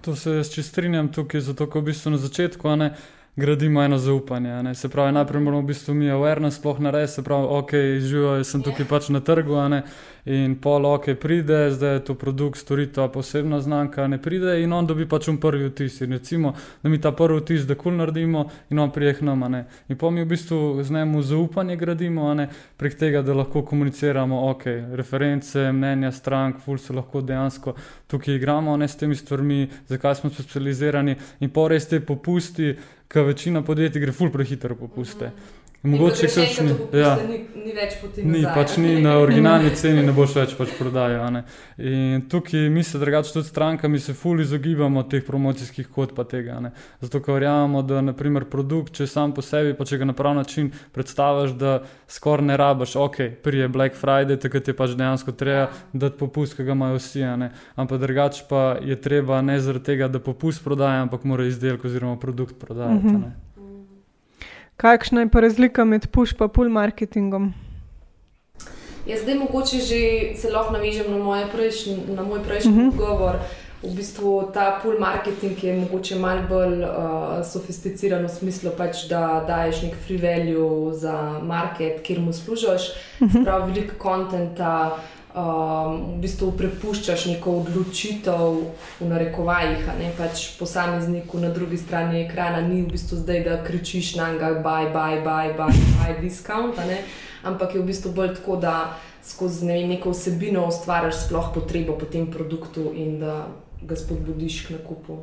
To se jaz čest strinjam tukaj, zato ko v bistvu na začetku ne, gradimo eno zaupanje. Ne. Se pravi, najprej moramo v bistvu mi awareness sploh narediti, se pravi, ok, živijo, jaz sem tukaj pač na trgu, ne, in pol ok, pride, zdaj je to produkt, storitev, posebna znamka, ne pride in on dobi pač un prvi vtis. In recimo, da mi ta prvi vtis, da kul naredimo in on prijeh nama. Ne. In pa mi v bistvu z njemu zaupanje gradimo, ne, prek tega, da lahko komuniciramo, ok, reference, mnenja strank, ful se lahko dejansko tukaj igramo, ne s temi stvarmi, zakaj smo specializirani in pa res te popusti, ker večina podjetij gre ful prehitro popuste. Mm -hmm. Mogoče kakšni. Ja. Ni, ni več poti. Ni, nazaj, pač ni na <laughs> originalni ceni, ne boš več pač prodajal. In tukaj mi se drugače tudi strankami se ful izogibamo teh promocijskih kod pa tega. Ne. Zato, ker verjamemo, da naprimer produkt, če sam po sebi, pa če ga na prav način predstaviš, da skoraj ne rabaš, ok, prije Black Friday, takrat je pač dejansko treba dati popust, ki ga imajo vsi. Ampak drugače pa je treba ne zaradi tega, da popust prodaja, ampak mora izdelek oziroma produkt prodajati. Mm -hmm. Kakšna je pa razlika med push in pull marketingom? Jaz zdaj mogoče že se lahko navežem na, prejšnj, na moj prejšnji uh mhm. -huh. govor. V bistvu ta pull marketing je mogoče malo bolj uh, sofisticiran v smislu, pač, da daješ nek free value za market, kjer mu služiš, uh -huh. pravi veliko konta um, v bistvu prepuščaš neko odločitev v narekovajih, ne pač posamezniku na drugi strani ekrana, ni v bistvu zdaj, da kričiš na njega, baj, baj, baj, baj, baj, discount, ampak je v bistvu bolj tako, da skozi ne, neko vsebino ustvariš sploh potrebo po tem produktu in da ga spodbudiš k nakupu.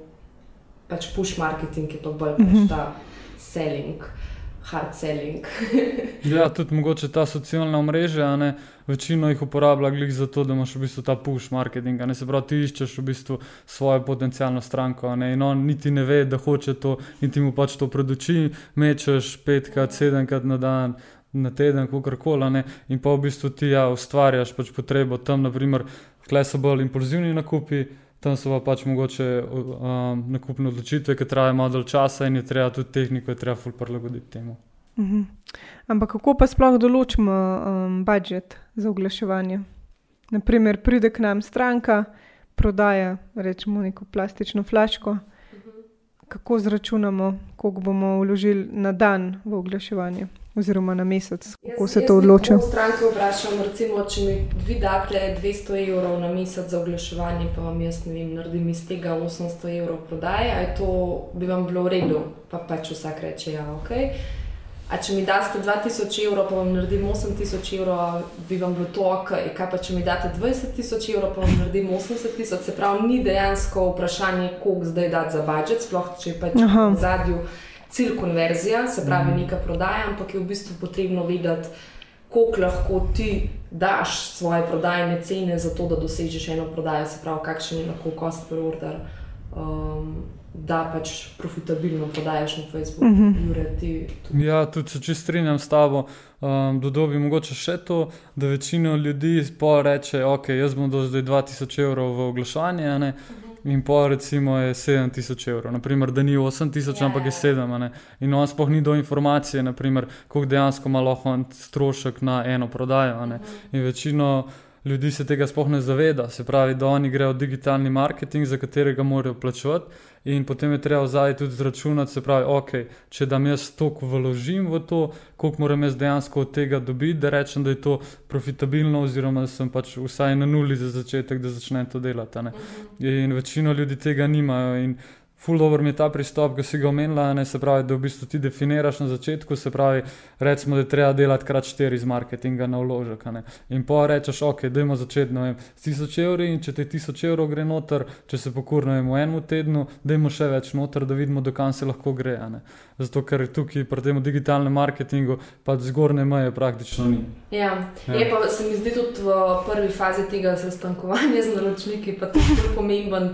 Pač push marketing je pa bolj pač mhm. ta selling. Hard selling. <laughs> ja, tudi mogoče ta socialna mreža, večino jih uporablja glih za to, da imaš v bistvu ta push marketing. Ne se pravi, ti iščeš v bistvu svojo potencijalno stranko ne? in on niti ne ve, da hoče to in ti mu pač to preduči, mečeš petkrat, sedemkrat na dan. Na teden, kako koli, in pa v bistvu ti ja, ustvarjaš pač potrebo tam, naprimer, kaj so bolj impulzivni nakupi, tam so pa pač mogoče um, nakupne odločitve, ki trajajo malo časa in je treba tudi tehniko, je treba ful prilagoditi temu. Uh mhm. -huh. Ampak kako pa sploh določimo um, budžet za oglaševanje? Naprimer, pride k nam stranka, prodaja rečemo neko plastično flaško. Kako zračunamo, koliko bomo vložili na dan v oglaševanje, oziroma na mesec, kako jaz, se to odloča? Stranke vprašam, recimo, če mi vi date 200 evrov na mesec za oglaševanje, pa vam jaz ne vem, naredim iz tega 800 evrov prodaje, aj to bi vam bilo v redu, pa pač vsak reče, ja, ok. A če mi daste 2000 evrov, pa vam naredim 8000 evrov, bi vam bilo to ok. Kaj pa če mi date 20 tisoč evrov, pa vam naredim 80 tisoč, se pravi, ni dejansko vprašanje, koliko zdaj dati za budžet, sploh če je pač v zadju cilj konverzija, se pravi, mm. nekaj prodaja, ampak je v bistvu potrebno vedeti, koliko lahko ti daš svoje prodajne cene za to, da dosežeš eno prodajo, se pravi, kakšen je lahko cost per order. Um, da pač profitabilno prodajaš na Facebooku. Uh mhm. -huh. Ja, tudi če čist strinjam s tabo, um, dodobi mogoče še to, da večina ljudi pa reče, ok, jaz bom do zdaj 2000 evrov v oglašanje. Ne? In pa recimo je 7000 evrov, naprimer, da ni 8000, ja, ampak je 7. Ja. In on sploh ni do informacije, naprimer, koliko dejansko ima lahko strošek na eno prodajo. Uh -huh. In večino ljudi se tega sploh ne zaveda, se pravi, da oni grejo v digitalni marketing, za katerega morajo plačevati. In potem je treba vzaj tudi zračunati, se pravi, ok, če da jaz toliko vložim v to, koliko moram jaz dejansko od tega dobiti, da rečem, da je to profitabilno, oziroma da sem pač vsaj na nuli za začetek, da začnem to delati. Mhm. In večino ljudi tega nimajo. Ful dobro mi je ta pristop, ki si ga omenila, ne se pravi, da v bistvu ti definiraš na začetku, se pravi, recimo, da je treba delati krat štiri iz marketinga na vložek. In pa rečeš, ok, dajmo začeti vem, s tisoč evri in če ti tisoč evrov gre noter, če se pokurno v enem tednu, dajmo še več noter, da vidimo, dokam se lahko gre. Zato, ker tukaj pri tem digitalnem marketingu pa zgornje meje praktično ni. Ja, ja. je pa se mi zdi tudi v prvi fazi tega sestankovanja z naročniki, pa zelo pomemben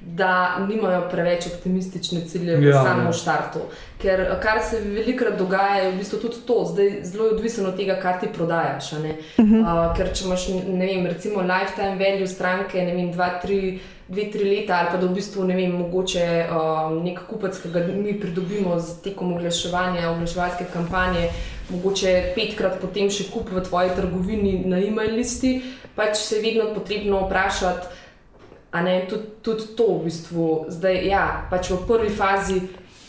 da nimajo preveč optimistične cilje v Ja, samem ja. štartu. Ker kar se velikokrat dogaja, je v bistvu tudi to, zdaj zelo je odvisno od tega, kaj ti prodajaš. a ne. Uh, ker če imaš, ne vem, recimo lifetime value stranke, ne vem, dva, tri. Dve, tri leta, ali pa da v bistvu ne vem, mogoče um, nek kupec, ki ga mi pridobimo z tekom oglaševanja, oglaševalske kampanje, mogoče petkrat potem še kup v tvoji trgovini na e-mail listi, pač se je vedno potrebno vprašati, a ne tudi, tudi to v bistvu. Zdaj, ja, pač v prvi fazi,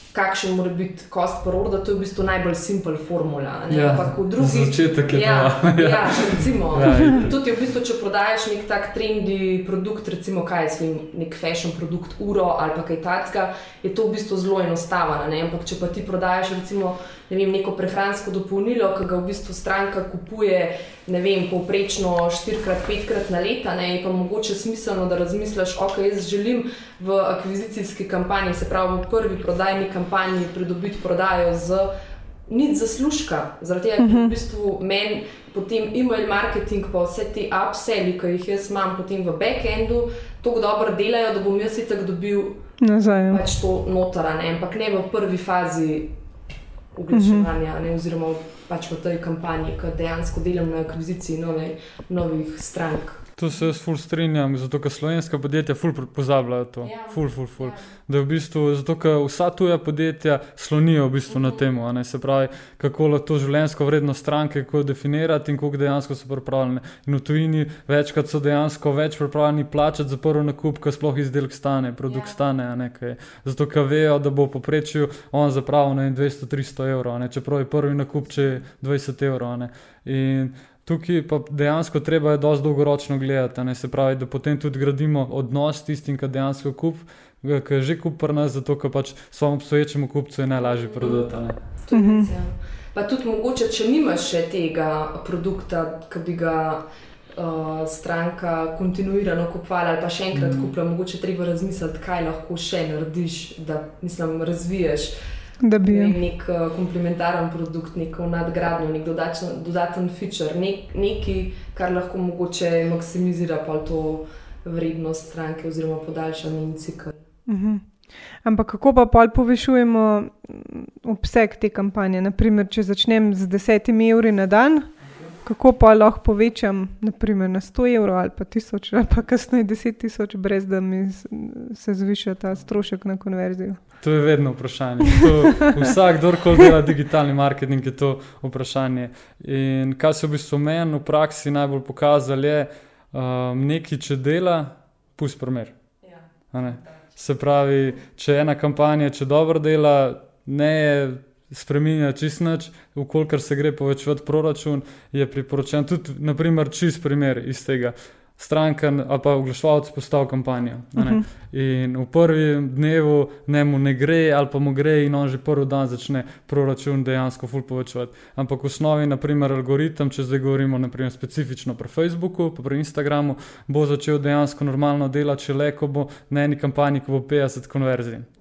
kakšen mora biti cost per order, to je v bistvu najbolj simpel formula. ne. Ja, Ampak v drugi. začetek je ja, to. <laughs> ja, recimo. Ja. Tudi v bistvu, če prodajaš nek tak trendy produkt, recimo kaj je svim, nek fashion produkt, uro ali pa kaj takega, je to v bistvu zelo enostavno. Ampak če pa ti prodajaš recimo ne vem, neko prehransko dopolnilo, ki ga v bistvu stranka kupuje, ne vem, povprečno 4-krat, 5-krat na leta, ne, je pa mogoče smiselno, da razmisliš, ok, jaz želim v akvizicijski kampanji, se pravi v prvi prodajni kampanji, pridobiti prodajo z nič zaslužka, zaradi tega, ker v bistvu meni potem e-mail marketing, pa vse te upselli, ki jih jaz imam potem v backendu, tako dobro delajo, da bom jaz itak dobil Nazaj. ja. pač to notara, ne? ampak ne v prvi fazi oglaševanja, ne? oziroma pač v tej kampanji, ki dejansko delam na akviziciji nove, novih strank. Tu se jaz ful strinjam, zato ker slovenska podjetja ful pozabljajo to. Ja. Ful, ful, ful. Da je v bistvu, zato ker vsa tuja podjetja slonijo v bistvu na tem, se pravi, kako lahko to življenjsko vrednost stranke, kako definirati in koliko dejansko so pripravljeni. In v tujini večkrat so dejansko več pripravljeni plačati za prvi nakup, ker sploh izdelek stane, produkt Ja. stane. a Ne, kaj. zato ker vejo, da bo v povprečju on zapravil ne vem, 200-300 evrov, ne, čeprav je prvi nakup če je 20 evrov. ne. In Tukaj pa dejansko treba je dosti dolgoročno gledati, ne se pravi, da potem tudi gradimo odnos s tistim, ki dejansko kup, ki je že kup pri nas, zato ker pač svojemu obstoječemu kupcu je najlažje prodati. a ne. To je res, ja. Pa tudi mogoče, če nimaš še tega produkta, ki bi ga uh, stranka kontinuirano kupovala ali pa še enkrat mm. kupila, mogoče treba razmisliti, kaj lahko še narediš, da mislim, razviješ Da bi. ne vem, nek uh, komplementaren produkt, neko nadgradnjo, nek dodačen, dodaten feature, nek, nekaj, kar lahko mogoče maksimizira pa to vrednost stranke oziroma podaljša njen cikl. Mhm. Ampak kako pa pol povišujemo mm, obseg te kampanje? Naprimer, če začnem z 10 evri na dan, kako pa lahko povečam naprimer, na 100 evrov ali pa 1000 ali pa kasneje 10 tisoč, brez da mi se zviša ta strošek na konverzijo. To je vedno vprašanje. To, vsak, kdorkoli dela digitalni marketing, je to vprašanje. In kar se v bistvu meni v praksi najbolj pokazalo, je, um, nekaj, če dela, pusti primer. Ja. a ne. Se pravi, če ena kampanja, če dobro dela, ne je spremenja čist nič, ukolikor se gre povečevati proračun, je priporočen tudi, naprimer, čist primer iz tega. Stranka ali pa oglaševalec postal kampanjo. a ne. In v prvem dnevu ne mu ne gre, ali pa mu gre, in on že prvi dan začne proračun dejansko ful povečevati. Ampak v osnovi, naprimer, algoritem, če zdaj govorimo naprimer, specifično pri Facebooku, pa pri Instagramu, bo začel dejansko normalno delati, če le ko bo na eni kampanji, ko bo 50 konverzij.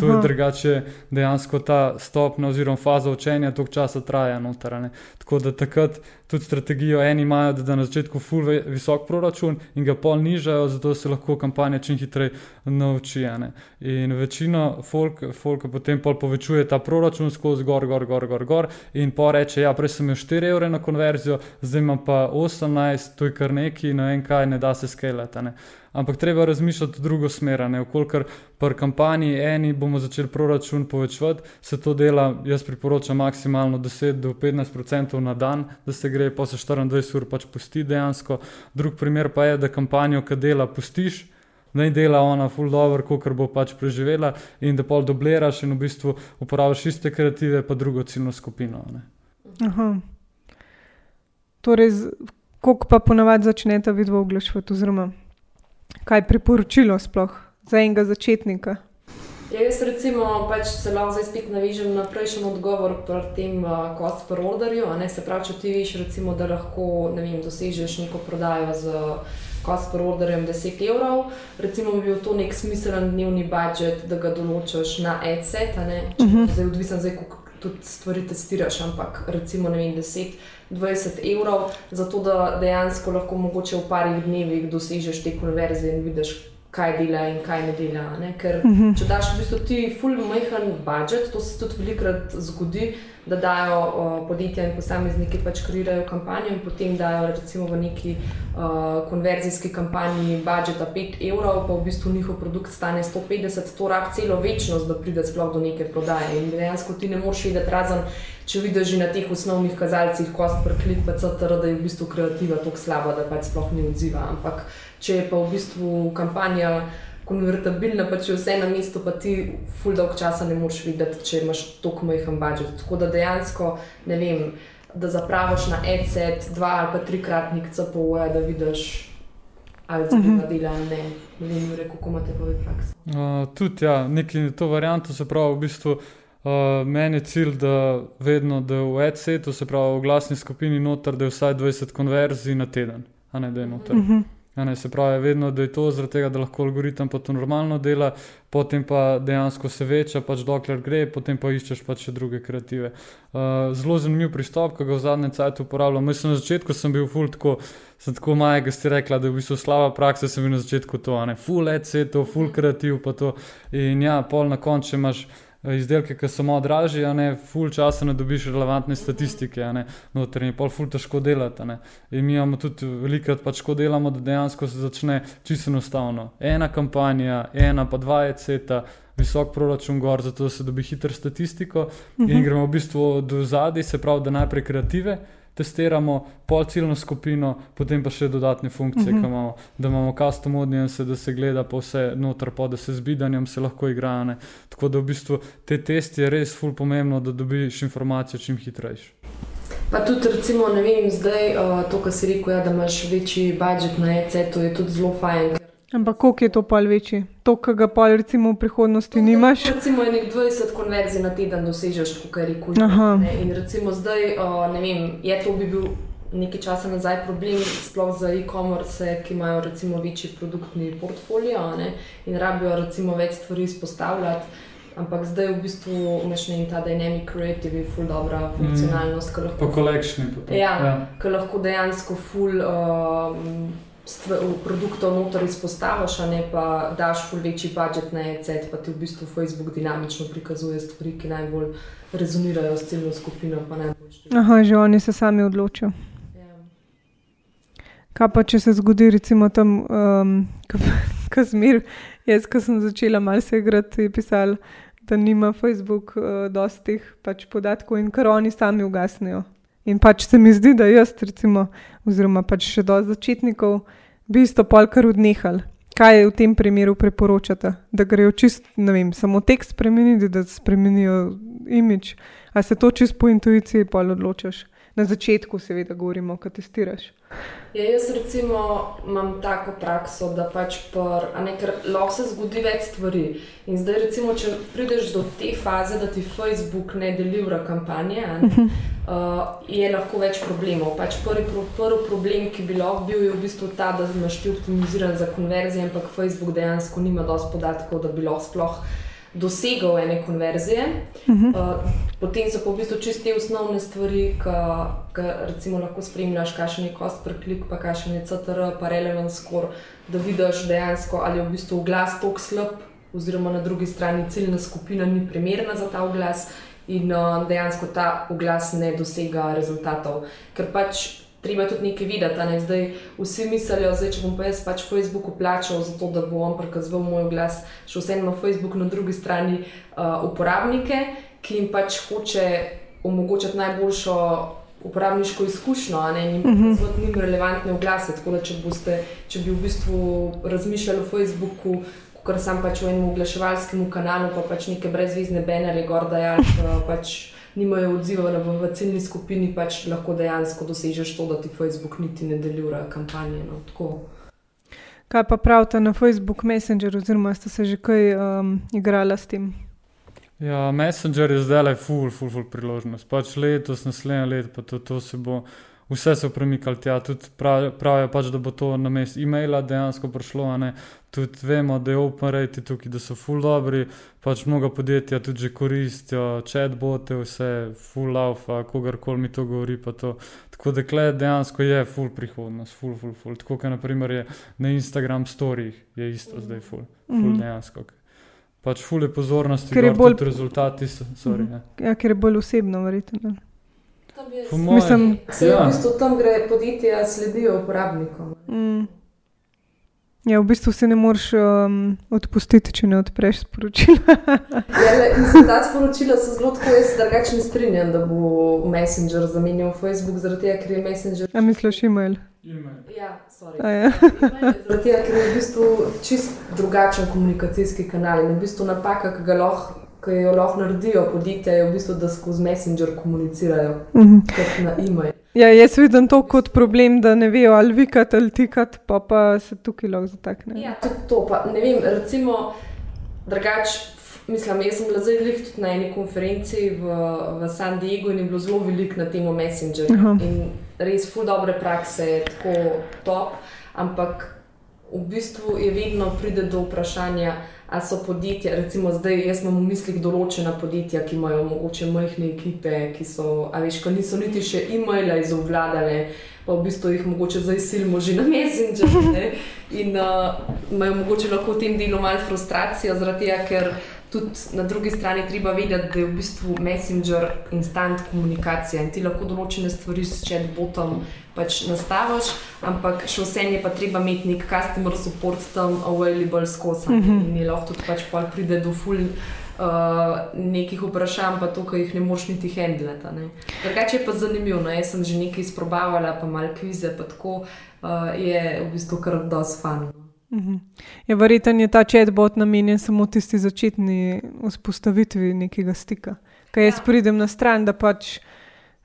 To je drugače, dejansko ta stopnja oziroma faza učenja toliko časa traja noter. Tako da takrat tudi strategijo eni imajo, da, da na začetku ful ve- visok proračun in ga pol nižajo, zato se lahko kampanja čim hitreje nauči. In večino folk, folka potem pol povečuje ta proračun skozi gor, gor, gor, gor, gor in pa reče, ja, prej sem imel 4 evre na konverzijo, zdaj imam pa 18, to je kar neki, ne vem kaj, ne da se skelati. Ampak treba razmišljati v drugo smer, vkolikor pri kampanji eni bomo začeli proračun povečevati, se to dela, jaz priporočam maksimalno 10 do 15% na dan, da se gre, pa se 24 ur pač pusti dejansko. Drug primer pa je, da kampanjo, ki dela, pustiš. Naj dela ona full dobro, kot bo pač preživela, in da pol dubliraš in v bistvu uporabiš iste kreative, pa drugo ciljno skupino. Torej, koliko pa ponavadi začnete vidvo oglaševati, oziroma kaj je priporočilo sploh za enega začetnika? Ja, jaz recimo pač se lahko zdaj spet navežem na prejšnji odgovor pri tem uh, cost per orderju. se pravi, če ti veš, recimo, da lahko ne vem, dosežeš neko prodajo z cost per orderjem 10 evrov, recimo bi bil to nek smiselen dnevni budžet, da ga določiš na če uh -huh. zdaj odvisen, zdaj koliko tudi stvari testiraš, ampak recimo ne vem, 10. 20 evrov, zato da dejansko lahko mogoče v parih dnevih dosežeš te konverzije in vidiš, kaj dela in kaj ne dela. Ne? Ker uh -huh. če daš v bistvu ti full majhen budžet, to se tudi velikrat zgodi, da dajo uh, podjetja in posamezniki pač kreirajo kampanjo in potem dajo recimo v neki uh, konverzijski kampanji budžeta 5 evrov, pa v bistvu njihov produkt stane 150, to rab celo večnost, da pride sploh do neke prodaje. In dejansko ti ne moreš videti razen. Če vidiš na teh osnovnih kazalcih, ko si preklik, pa CTR, da je v bistvu kreativa tako slaba, da pač sploh ni odziva. Ampak če je pa v bistvu kampanja konvertibilna, pa če je vse na mestu, pa ti ful dolg časa ne moreš videti, če imaš tako majhen budžet. Tako da dejansko ne vem, da zapraviš na ECET dva ali pa trikratnik CPO-ja, da vidiš. Ali se tega mhm. dela, ali ne, ne vem, kako imate pa vi prakso. Uh, tudi, ja, neki to varianto se pravi, v bistvu uh, meni je cilj, da vedno, da v ECET-u, se pravi v glasni skupini, noter, da je vsaj 20 konverzij na teden, a ne da je noter. Uh mhm. -huh. Ne, se pravi, vedno je to zaradi tega, da lahko algoritem to normalno dela, potem pa dejansko se veča, pač dokler gre, potem pa iščeš pač še druge kreative. Uh, zelo zanimiv pristop, ki ga v zadnjem času uporabljam. Mislim, na začetku sem bil full tako, sem tako majhen, da si rekla, da je v bistvu slaba praksa, sem bil na začetku to, ne, full EC, to, full kreativ, pa to. In ja, pol na koncu imaš. Eh, izdelke, ki so malo dražji, a ne ful časa ne dobiš relevantne statistike, a ne notranje, pol ful težko delati. In mi imamo tudi velikrat pač ko delamo, da dejansko se začne čisto enostavno. Ena kampanja, ena pa dva je ceta. Visok proračun, gor, zato se dobi hitro statistiko, uh -huh. in mhm. gremo v bistvu do zadaj, se pravi, da najprej kreative, testiramo pol ciljno skupino, potem pa še dodatne funkcije, uh mhm. -huh. imamo, da imamo custom audience, da se gleda pa vse noter, pa da se z bidanjem se lahko igra. Ne. Tako da v bistvu te testi je res ful pomembno, da dobiš informacijo čim hitrejši. Pa tudi, recimo, ne vem, zdaj uh, to, kar si rekel, ja, da imaš večji budžet na EC, to je tudi zelo fajn. Ampak koliko je to pol večji? To, kar ga pol recimo v prihodnosti to, nimaš? Recimo je nek 20 konverzij na teden dosežeš, kot je rekel. In recimo zdaj, uh, ne vem, je to bi bil nekaj časa nazaj problem, sploh za e-commerce, ki imajo recimo večji produktni portfolio ne, in rabijo recimo več stvari izpostavljati. Ampak zdaj v bistvu imaš ne ta dynamic creative, full dobra funkcionalnost. Mm, lahko, po kolekšni potem. Ja, ja. ker lahko dejansko full. Uh, produktov noter izpostaviš, a ne pa daš ful večji budžet na ECET, pa ti v bistvu Facebook dinamično prikazuje stvari, ki najbolj rezonirajo s celno skupino. Aha, že oni se sami odločijo. Ja. Kaj pa, če se zgodi, recimo, tam, um, <laughs> ko zmer, jaz, ko sem začela malce igrati, je pisal, da nima Facebook uh, dosti teh pač podatkov in kar oni sami ugasnejo. In pač se mi zdi, da jaz, recimo, oziroma pač še do začetnikov, bi isto polkar odnehal. Kaj v tem primeru priporočate? Da grejo čist, ne vem, samo tekst spremeniti, da spremenijo imič, a se to čist po intuiciji pol odločaš? Na začetku, seveda, govorimo, ko testiraš. Ja, jaz recimo imam tako prakso, da pač pr, ne, lahko se zgodi več stvari. In zdaj, recimo, če prideš do te faze, da ti Facebook ne delira kampanje, ne, uh, <laughs> je lahko več problemov. Pač prvi, prvi problem, ki bi lahko bil, je v bistvu ta, da imaš ti optimiziran za konverzijo, ampak Facebook dejansko nima dosti podatkov, da bi lahko sploh dosegel ene konverzije. Uh -huh. uh, potem so pa v bistvu čiste osnovne stvari, ki lahko spremljaš, kakšen je cost per klik, pa kakšen je CTR, pa relevant score, da vidiš dejansko, ali je v bistvu glas tok slab, oziroma na drugi strani ciljna skupina ni primerna za ta glas. In uh, dejansko ta oglas ne dosega rezultatov, ker pač treba tudi nekaj videti. Ne? Zdaj vsi mislijo, da če bom pa jaz pač Facebooku plačal za to, da bo on prikazoval moj glas, še vseeno na Facebooku na drugi strani uh, uporabnike, ki jim pač hoče omogočiti najboljšo. Uporabniško izkušnjo, ne jim uh -huh. zelo ni relevantne oglase. Tako da, če, boste, če bi v bistvu razmišljali o Facebooku, kot sem pač v enem oglaševalskem kanalu, pa pač neke brezvizne banere, gor da je pač nimajo odziva v, v ciljni skupini, pač lahko dejansko dosežeš to, da ti Facebook niti ne deluje kampanje. No, kaj pa pravite na Facebook Messenger, oziroma ste se že kaj um, igrali s tem? Ja, Messenger je zdaj le full, full, full priložnost. Pač letos, naslednje leto, pa to, to se bo vse so premikali tja. Tudi pravijo, pač, da bo to na mestu e-maila dejansko prišlo. Tudi vemo, da je OpenRate tukaj, da so full dobri, pač mnoga podjetja tudi že koristijo, chatbote, vse full love, kogarkoli mi to govori. To. Tako da klej dejansko je full prihodnost, full, full, full. Tako kot naprimer je na Instagram storjih, je isto zdaj full, full Mhm. dejansko. Pač full je pozornosti, Ker je bolj- rezultati so. Sorry, Mhm. ja. Ja, ker je bolj osebno, verjetno. Po mojem- Mislim- Se Ja. v bistvu tam gre podjetja sledijo uporabnikom. Mm. Ja, v bistvu se ne moreš um, odpustiti, če ne odpreš sporočila. <laughs> Ja, le, mislim, ta sporočila so zelo tako, jaz se drugače ne strinjam, da bo Messenger zamenjal Facebook, zaradi tega, ker je Messenger. A misliš, e-mail? Ja, sorry. A ja. Zaradi tega, ker je v bistvu čist drugačen komunikacijski kanal in v bistvu napaka, ki, ga lahko, ki jo lahko naredijo podjetja, je v bistvu, da skozi Messenger komunicirajo Mhm. kot na e-mail. Ja, jaz vidim to kot problem, da ne vejo ali vikati ali tikati, pa, pa se tukaj lahko zatakne. Ja, tudi to. Pa, ne vem, recimo, drugač, f- mislim, jaz sem bila zdaj tudi na eni konferenci v, v San Diegu in je bilo zelo veliko na temo Messengerja. Aha. In res, ful dobre prakse, tako top, ampak v bistvu je vedno pride do vprašanja. A so podjetja, recimo zdaj, jaz imam v mislih določena podjetja, ki imajo mogoče majhne ekipe, ki so, a veš, ko niso niti še e-maila izobvladale, pa v bistvu jih mogoče zdaj silimo že na Messenger. Ne? In uh, imajo mogoče lahko v tem delu malo frustracijo, zaradi tega, ker tudi na drugi strani treba vedeti, da je v bistvu Messenger instant komunikacija in ti lahko določene stvari s chatbotom pač nastaviš, ampak še vsem je pa treba imeti nek customer support tam available skozi mm -hmm. in je lahko tudi pač pol pride do full. Uh, nekih vprašanj, pa to, ki jih ne moreš niti handlati. Drugače je pa zanimivo. No? Jaz sem že nekaj izprobavala, pa malo kvize, pa tako uh, je v bistvu kar dosti fan. Mhm. Ja, verjetno je ta chatbot namenjen samo tisti začetni vzpostavitvi nekega stika. Kaj jaz Ja. pridem na stran, da pač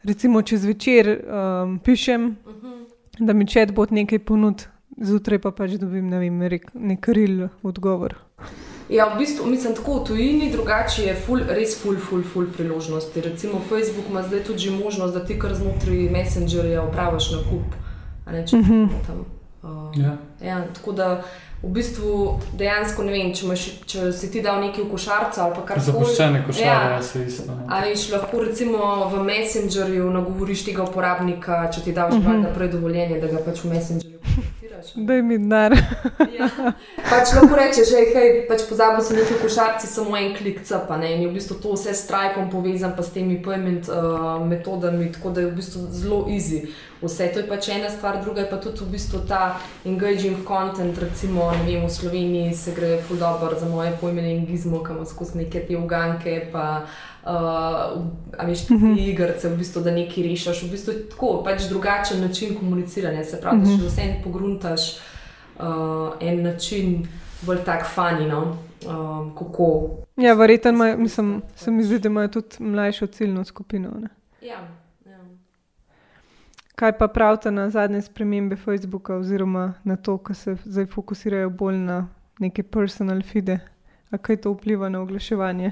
recimo čez večer um, pišem, da mi chatbot nekaj ponudi, zjutraj pa pač dobim ne vem, rek, nek ril odgovor. Ja, v bistvu mislim tako v tujini, drugače je ful, res ful, ful, ful priložnosti. Recimo Facebook ima zdaj tudi možnost, da ti kar znotraj Messengerja opraviš nakup. a Ne, če Mhm. tam, uh, Ja. ja, tako da v bistvu dejansko ne vem, če, imaš, če si ti dal nekaj v košarco ali pa kar Zapuščene košare, Ja. ja, se isto. ne. A veš, lahko recimo v Messengerju nagovoriš tega uporabnika, če ti daš Mhm. uh -huh. naprej dovoljenje, da ga pač v Messengerju Daj mi denar. Ja. <laughs> Pač lahko rečeš, hej, hej pač pozabil sem nekaj košarci, samo en klik capa. Ne? In je v bistvu to vse s Stripeom povezan, pa s temi payment uh, metodami, tako da je v bistvu zelo easy. Vse to je pač ena stvar, druga je pa tudi v bistvu ta engaging content, recimo vem, v Sloveniji se gre ful dobro za moje pojmenje gizmo, kam skozi neke te uganke, pa uh, a veš, ti igrice, v bistvu, da nekaj rešiš, v bistvu je tako, pač drugačen način komuniciranja, se pravi, da še vse pogruntaš uh, en način, bolj tak fani, no? um, kako. Ja, verjetno mislim, se mi zdi, da imajo tudi mlajšo ciljno skupino. Ne? Ja, ja. Kaj pa pravite na zadnje spremembe Facebooka, oziroma na to, ko se zdaj fokusirajo bolj na neke personal feede? A kaj to vpliva na oglaševanje?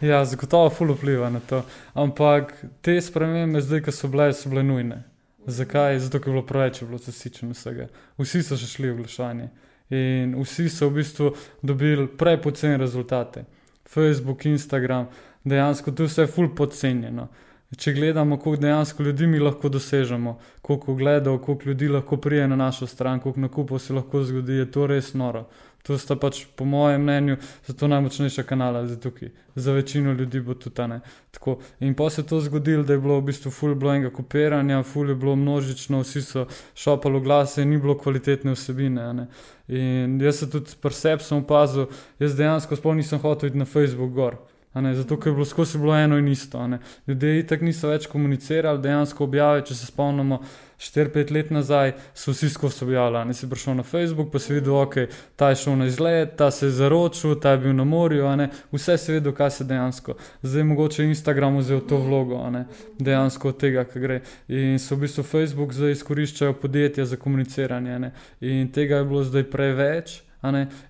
Ja, zagotovo ful vpliva na to. Ampak te spremembe, zdaj, ki so bile, so bile nujne. Zakaj? Zato, ker je bilo preveč, bilo zasičeno vsega. Vsi so še šli v oglaševanje in vsi so v bistvu dobili prepoceni rezultate. Facebook, Instagram, dejansko tu vse je ful podcenjeno. Če gledamo, koliko dejansko ljudi mi lahko dosežemo, koliko gledov, koliko ljudi lahko prije na našo stran, koliko nakupov se lahko zgodi, je to res noro. To sta pač, po mojem mnenju, zato najmočnejša kanala za tukaj. Za večino ljudi bo tudi ta ne. Tako. In pa se je to zgodilo, da je bilo v bistvu full bilo enega kopiranja, full je bilo množično, vsi so šopali glase, ni bilo kvalitetne vsebine. In jaz sem tudi pri sebi sem opazil, jaz dejansko sploh nisem hotel iti na Facebook gor. Ne, zato, ker je bilo skozi bilo eno in isto. Ljudje itak niso več komunicirali, dejansko objave, če se spomnimo, 4-5 let nazaj so vsi skozi objavljali. Ne si prišel na Facebook, pa si videl, ok, ta je šel na izlet, ta se je zaročil, ta je bil na morju, vse si vedel, kaj se dejansko. Zdaj mogoče Instagram vzel to vlogo, dejansko od tega, kar gre. In so v bistvu Facebook zdaj izkoriščajo podjetja za komuniciranje. Ne. In tega je bilo zdaj preveč.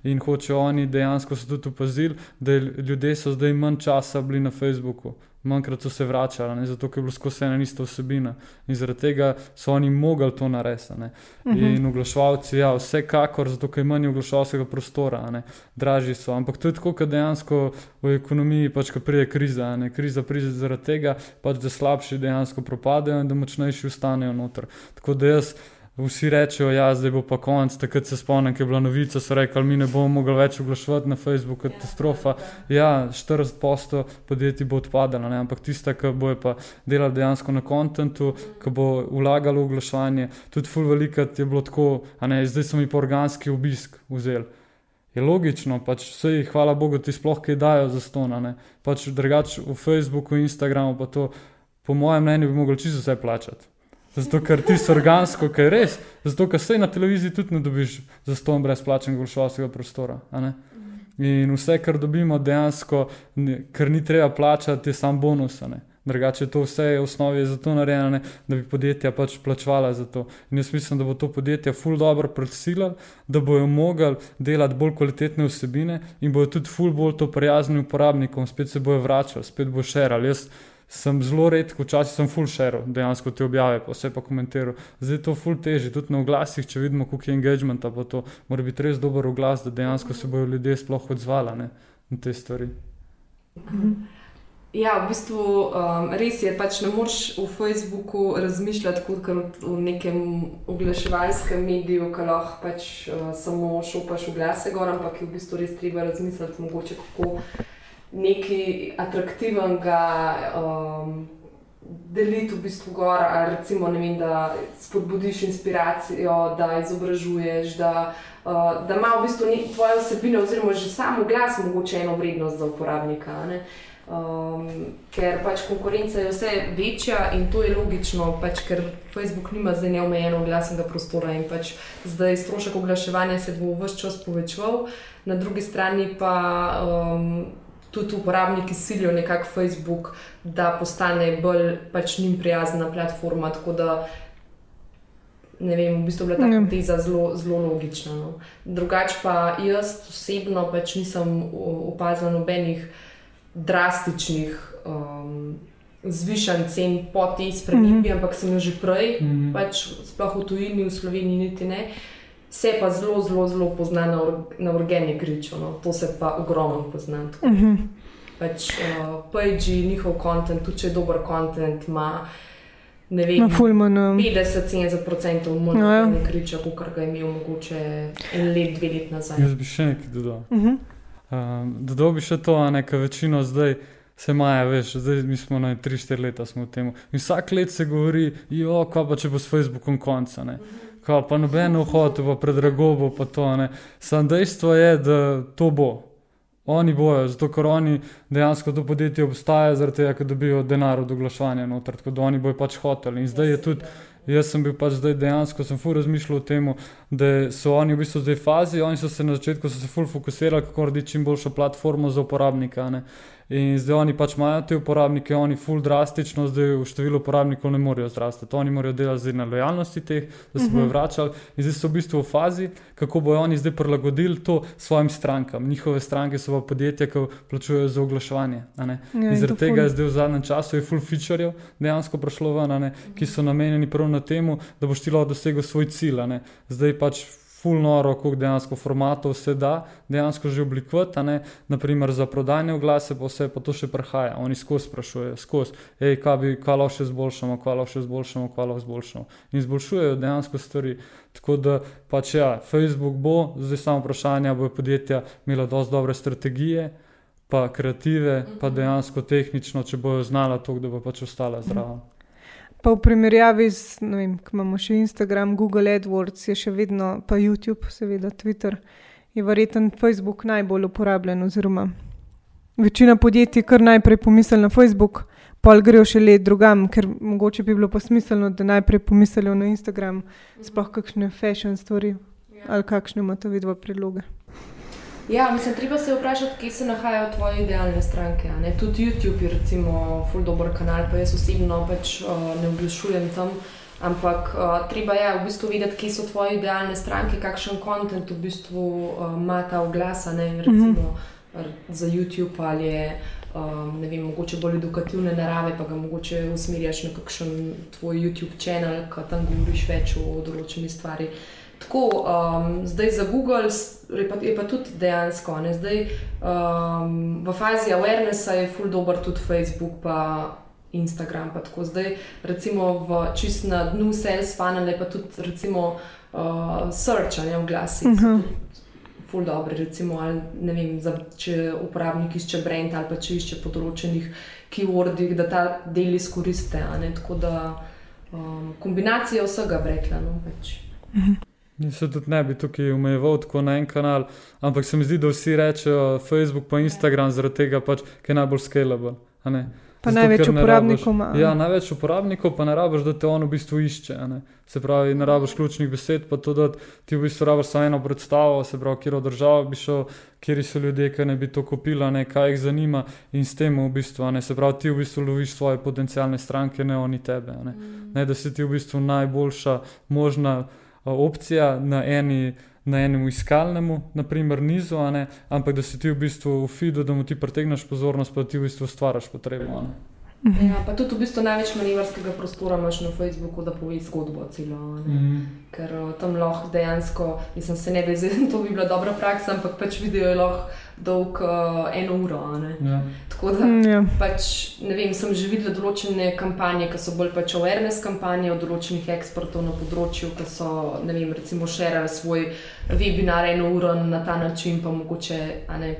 In hočejo oni dejansko so tudi opazili, da je- ljudje so zdaj manj časa bili na Facebooku, manjkrat so se vračali, ne, zato je bilo skozi ena ista vsebina. In zaradi tega so oni mogli to narediti. Uh -huh. In oglaševalci, ja, vsekakor, zato ker je manj oglaševalskega prostora, ne, dražji so. Ampak to je tako, da dejansko v ekonomiji pač, pride kriza. Ne. Kriza pride zaradi tega, pač, da slabši dejansko propadajo in da močnejši ostanejo noter. Tako da jaz. Vsi rečejo, da ja, zdaj bo pa konec. Takrat se spomnim, ko je bila novica, so rekli, mi ne bomo mogli več oglaševati na Facebooku, katastrofa. Ja, 40% podjetij bo odpadalo, ne? ampak tiste, ki bo pa delali dejansko na kontentu, ki bo vlagalo v oglaševanje, tudi ful velikrat je bilo tako, ne, zdaj so mi pa organski obisk vzeli. Je logično, pač vse jih, hvala Bogu, ti sploh kaj dajo za stona. Pač drugače v Facebooku, Instagramu, pa to, po mojem mnenju, bi mogli čisto vse plačati. Zato, ker ti si organsko, kaj je res. Zato, ker se na televiziji tudi ne dobiš za ston brezplačnega golšovskega prostora. In vse, kar dobimo dejansko, ker ni treba plačati, je samo bonus. Drugače, to vse je v osnovi za to narejeno, da bi podjetja pač plačvala za to. In jaz mislim, da bo to podjetje ful dobro predsililo, da bojo mogli delati bolj kvalitetne vsebine in bojo tudi ful bolj to prijazni uporabnikom, spet se bojo vračali, spet bo še rali sem zelo redko, včasih sem full share, dejansko te objave, pa vse pa komentiral. Zdaj je to full teže, tudi na oglasih, če vidimo, koliko je engagement, pa to mora biti res dober oglas, da dejansko se bodo ljudje sploh odzvali na te stvari. Ja, v bistvu um, res je, pač ne moreš v Facebooku razmišljati kot v nekem oglaševalskem mediju, ki lahko pač, uh, samo šopaš v glase gor, ampak je v bistvu res treba razmisliti, mogoče kako nekaj atraktivnega um, deliti v bistvu gor, recimo, vem, da spodbudiš inspiracijo, da izobražuješ, da, uh, da ima v bistvu tvoje osebine, oziroma že samo glas, mogoče eno vrednost za uporabnika. Um, ker pač konkurenca je vse večja in to je logično, pač, ker Facebook nima zdaj neomejeno glasnega prostora in pač zdaj strošek oglaševanja se bo vse čas povečeval, na drugi strani pa. Um, tudi uporabniki silijo nekako Facebook, da postane bolj pač njim prijazna platforma. Tako da ne vem, v bistvu je bila ta ja. teza zelo, zelo logična. No. Drugače pa jaz osebno pač nisem opazila nobenih drastičnih. Um, Zvišen cen po tej spremembi, mm -hmm. ampak sem jo že prej, mm -hmm. pač sploh v tujini, v Sloveniji, niti ne. Uh, se pa zelo, zelo, zelo pozna na, or, na organi gričo, no. to se pa ogromno pozna. Uh mhm. -huh. Pač uh, PG, njihov kontent, tudi če je dober kontent, ima. Ne vem, 50-70% manj no, ja. kriča, kot ga je imel mogoče en let, dve let nazaj. Jaz bi še nekaj dodal. Uh -huh. um, dodal bi še to, da je večino zdaj. Se maja, veš, zdaj mi smo na 3-4 leta v tem. In vsak let se govori, jo, kaj pa če bo s Facebookom konca. Uh -huh kao, pa noben vhod, pa predrago bo pa to. Ne. Sam dejstvo je, da to bo. Oni bojo, zato ker oni dejansko to podjetje obstaja, zaradi tega, ker dobijo denar od oglaševanja noter, tako da oni bojo pač hoteli. In zdaj je tudi, jaz sem bil pač zdaj dejansko, sem fu razmišljal o tem, da so oni v bistvu zdaj v fazi, oni so se na začetku se ful fokusirali, kako narediti čim boljšo platformo za uporabnika. Ne. In zdaj oni pač imajo te uporabnike, oni ful drastično, zdaj v številu uporabnikov ne morejo zrasti. To oni morajo delati na lojalnosti teh, da se uh -huh. bodo mhm. vračali. In zdaj so v bistvu v fazi, kako bodo oni zdaj prilagodili to svojim strankam. Njihove stranke so pa podjetja, ki plačujejo za oglaševanje. Ja, in zaradi tega je zdaj v zadnjem času full featurejev dejansko prišlo ven, ki so namenjeni prav na temu, da boš ti lahko dosegel svoj cilj. Zdaj pač ful noro, koliko dejansko formatov se da dejansko že oblikovati. Naprimer za prodajne oglase, pa vse pa to še prihaja. Oni skozi sprašujejo, skozi, hej, kaj bi, kaj lahko še izboljšamo, kaj lahko še izboljšamo, kaj lahko izboljšamo. In izboljšujejo dejansko stvari. Tako da pač ja, Facebook bo, zdaj samo vprašanje, bo podjetja imela dosti dobre strategije. Pa kreative, pa mhm. dejansko tehnično, če bojo znala to, da bo pač ostala zdrava. Pa v primerjavi z, ne vem, ko imamo še Instagram, Google AdWords, je še vedno, pa YouTube, seveda Twitter, je verjeten Facebook najbolj uporabljen. Oziroma, večina podjetij kar najprej pomisli na Facebook, pa grejo še let drugam, ker mogoče bi bilo pa smiselno, da najprej pomislijo na Instagram, sploh kakšne fashion stvari ali kakšne imate vidve predloge. Ja, mislim, treba se vprašati, kje se nahajajo tvoje idealne stranke. Tudi YouTube je, recimo, full dobro kanal, pa jaz osebno pač uh, ne oglašujem tam. Ampak uh, treba je v bistvu videti, kje so tvoje idealne stranke, kakšen kontent v bistvu uh, ima ta oglas. Recimo, mm -hmm. za YouTube ali je. Um, ne vem, mogoče bolj edukativne narave, pa ga mogoče usmerjaš na kakšen tvoj YouTube kanal, ki tam govoriš več o določeni stvari. Tako, um, zdaj za Google je pa, je pa tudi dejansko, ne? zdaj um, v fazi awarenessa je full dobro tudi Facebook, pa Instagram. Pa tako zdaj, recimo, v čist na dnu sales funnel je pa tudi recimo uh, search, ne v glasih. Uh -huh ful dobri, recimo, ali, vem, za, če uporabnik išče brend ali pa če išče po določenih keywordih, da ta del izkoriste. Tako da um, kombinacija vsega brekla. No, Se tudi ne bi tukaj umejeval tako na en kanal, ampak se mi zdi, da vsi rečejo Facebook in Instagram zaradi tega, pač, ker je najbolj scalable. Pa Zato, največ uporabnikov ima. Ja, največ uporabnikov pa ne rabiš, da te on v bistvu išče. Se pravi, ne rabiš ključnih besed, pa to, da ti v bistvu rabiš samo eno predstavo, se pravi, kjer država bi šel, kjer so ljudje, ki ne bi to kupili, ne, kaj jih zanima in s tem v bistvu, ne, se pravi, ti v bistvu loviš svoje potencijalne stranke, ne oni tebe. Ne. Mm. ne, da si ti v bistvu najboljša možna opcija na eni na enem iskalnem, naprimer, nizu, ampak da si ti v bistvu v feedu, da mu ti pritegneš pozornost, pa ti v bistvu stvaraš potrebo. Ne? Mhm. Ja, pa tudi v bistvu največ manevrskega prostora imaš na Facebooku, da poveš zgodbo celo. Mm -hmm. Ker uh, tam lahko dejansko, mislim, se ne da zdaj <laughs> to bi bila dobra praksa, ampak pač video je lahko dolg uh, eno uro. Ja. Tako da mm, ja. pač, ne vem, sem že videla določene kampanje, ki so bolj pač awareness kampanje od določenih ekspertov na področju, ki so, ne vem, recimo širili svoj webinar eno uro na ta način, pa mogoče, a ne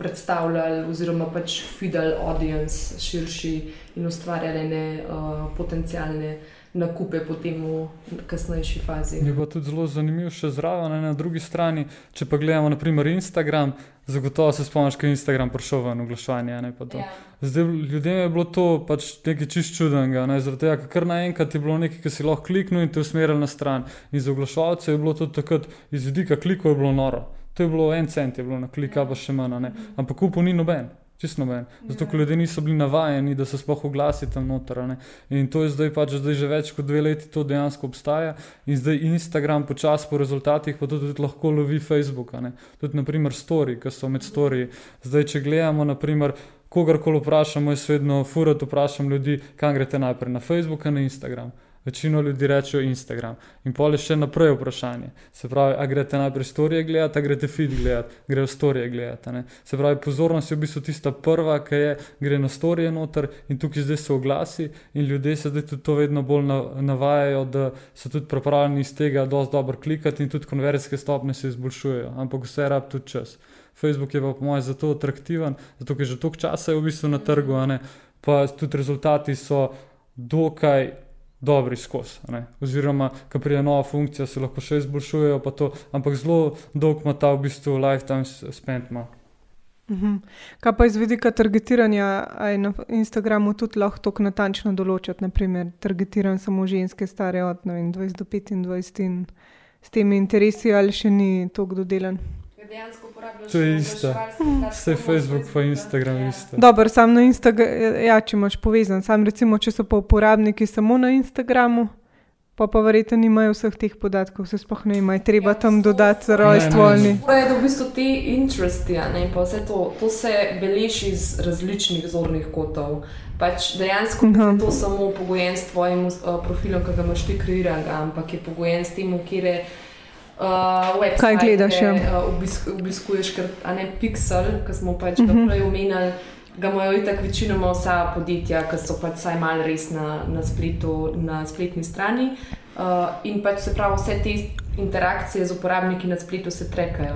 predstavljali, oziroma pač fidel audience širši in ustvarjali ne uh, potencijalne nakupe potem v kasnejši fazi. Je pa tudi zelo zanimivo še zraven, na drugi strani, če pa gledamo naprimer Instagram. Zagotovo se spomniš, da je Instagram prišel v oglaševanje. Ja. Zdaj, ljudem je bilo to pač nekaj čist čudnega, ne? zaradi tega, ker naenkrat je bilo nekaj, ki si lahko kliknil in te usmeril na stran. In za oglaševalce je bilo to takrat iz vidika klikov noro. To je bilo en cent, je bilo na klika, pa še manj. Ne? Ampak kupu ni noben, čisto noben. Zato, ker ljudje niso bili navajeni, da se sploh oglasijo tam noter. Ne? In to je zdaj pač zdaj že več kot dve leti, to dejansko obstaja. In zdaj Instagram počasi po rezultatih, pa tudi, tudi lahko lovi Facebook. Tudi, naprimer, story, ki so med story. Zdaj, če gledamo, naprimer. Kogarkoli vprašamo, jaz vedno furat vprašam ljudi, kam greste najprej, na Facebook ali na Instagram. Večino ljudi reče Instagram. In pol je še naprej vprašanje. Se pravi, a greste najprej storije gledati, a greste feed gledati, grejo storije gledati. Ne? Se pravi, pozornost je v bistvu tista prva, ki je, gre na storije noter in tukaj zdaj se oglasi in ljudje se zdaj tudi to vedno bolj navajajo, da so tudi pripravljeni iz tega dosti dobro klikati in tudi konverzijske stopne se izboljšujejo. Ampak vse rab tudi čas. Facebook je pa po mojem zato atraktiven, zato ker že toliko časa je v bistvu na trgu, pa tudi rezultati so dokaj dobri skozi. Oziroma, ko pride nova funkcija, se lahko še izboljšujejo, ampak zelo dolg ima ta v bistvu lifetime spend. Mhm. Kaj pa iz vidika targetiranja, aj na Instagramu tudi lahko tako natančno določiti, naprimer, targetiram samo ženske, stare od vem, 20 do 25 in s temi interesi ali še ni to kdo delan dejansko uporabljaš. To je isto. Vse Facebook, pa Instagram je isto. Dobro, sam na Instagramu, ja, če imaš povezan, sam recimo, če so pa uporabniki samo na Instagramu. Pa pa verjetno nimajo vseh teh podatkov, se sploh ne imajo, treba ja, tam dodati za rojstvo. To je v bistvu te interesti, in pa vse to, to se beleži iz različnih zornih kotov. Pač dejansko uh -huh. to samo pogojen s tvojim uh, profilom, ki ga imaš ti kreiranega, ampak je pogojen s tem, kjer je uh, website, kaj gledaš. Ja. Uh, obisk, obiskuješ, ker ne Pixel, ki smo pač uh -huh. prej omenjali. Ga imajo i tako večinoma vsa podjetja, ki so pač vsaj malo res na, na, spletu, na spletni strani. Uh, in pač se pravi, vse te interakcije z uporabniki na spletu se trekajo.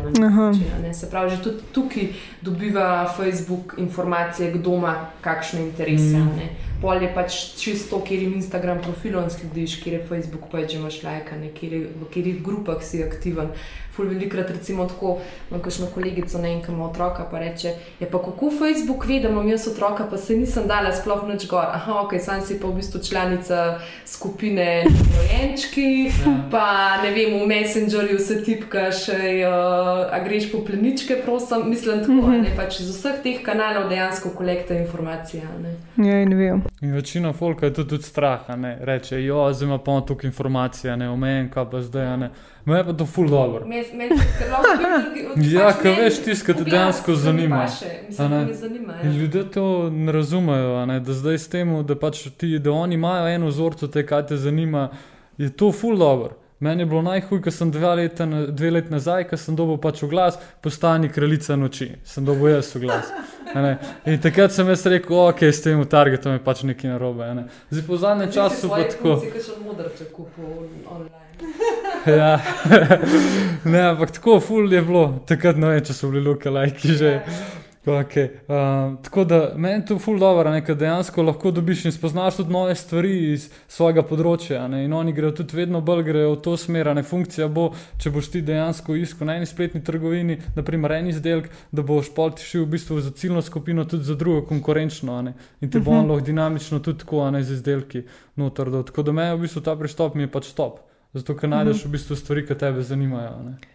Se pravi, že tudi tukaj dobiva Facebook informacije, kdo ima kakšne interese. Mm pol je pač čisto, kjer jim Instagram profilom slediš, kjer je Facebook, pa če imaš lajkanje, v katerih grupah si aktiven. Ful velikrat recimo tako, imam kakšno kolegico, ne vem, kam otroka, pa reče, je pa kako Facebook ve, da imam jaz otroka, pa se nisem dala sploh nič gor. Aha, ok, sam si pa v bistvu članica skupine Rojenčki, ja. pa ne vem, v Messengerju se tipkaš, uh, a greš po pleničke, prosim, mislim tako, mm -hmm. ne pač iz vseh teh kanalov dejansko kolekta informacije. Ja, in vem. In večina folka je tudi, tudi strah, ne reče, jo, zdaj ima polno toliko informacij, a ne omejen, kaj pa zdaj, ne. Me je pa to ful dobro. <laughs> Ja, meni veš tisto, kar te dejansko zanima. paše. A Mislim, ne? da me zanima. In Ja. ljudje to ne razumejo, ne, da zdaj s tem, da, pač ti, da oni imajo eno vzorco, te, kaj te zanima, je to ful dobro. Meni je bilo najhuj, ko sem dve leti, dve leti nazaj, ko sem dobil pač v glas, postani kraljica noči. Sem dobil jaz v glas. ne. In takrat sem jaz rekel, ok, s tem targetom je pač nekaj narobe. Ne. Zdaj po zadnjem času pa tako. Si še modrče kupil online. <laughs> Ja. <laughs> ne, ampak tako ful je bilo, takrat ne vem, če so bili luke lajki že. Okay. Uh, tako da meni to ful dobro, ne, ker dejansko lahko dobiš in spoznaš tudi nove stvari iz svojega področja. Ne, in oni grejo tudi vedno bolj grejo v to smer, ne funkcija bo, če boš ti dejansko iskal na eni spletni trgovini, naprimer en izdelek, da boš pol ti šel v bistvu za ciljno skupino, tudi za drugo konkurenčno. Ne, in te bo on lahko dinamično tudi tako, ne z izdelki noter. dal. Tako da meni v bistvu ta pristop mi je pač top. Zato, ker najdeš v bistvu stvari, ki tebe zanimajo. Ne.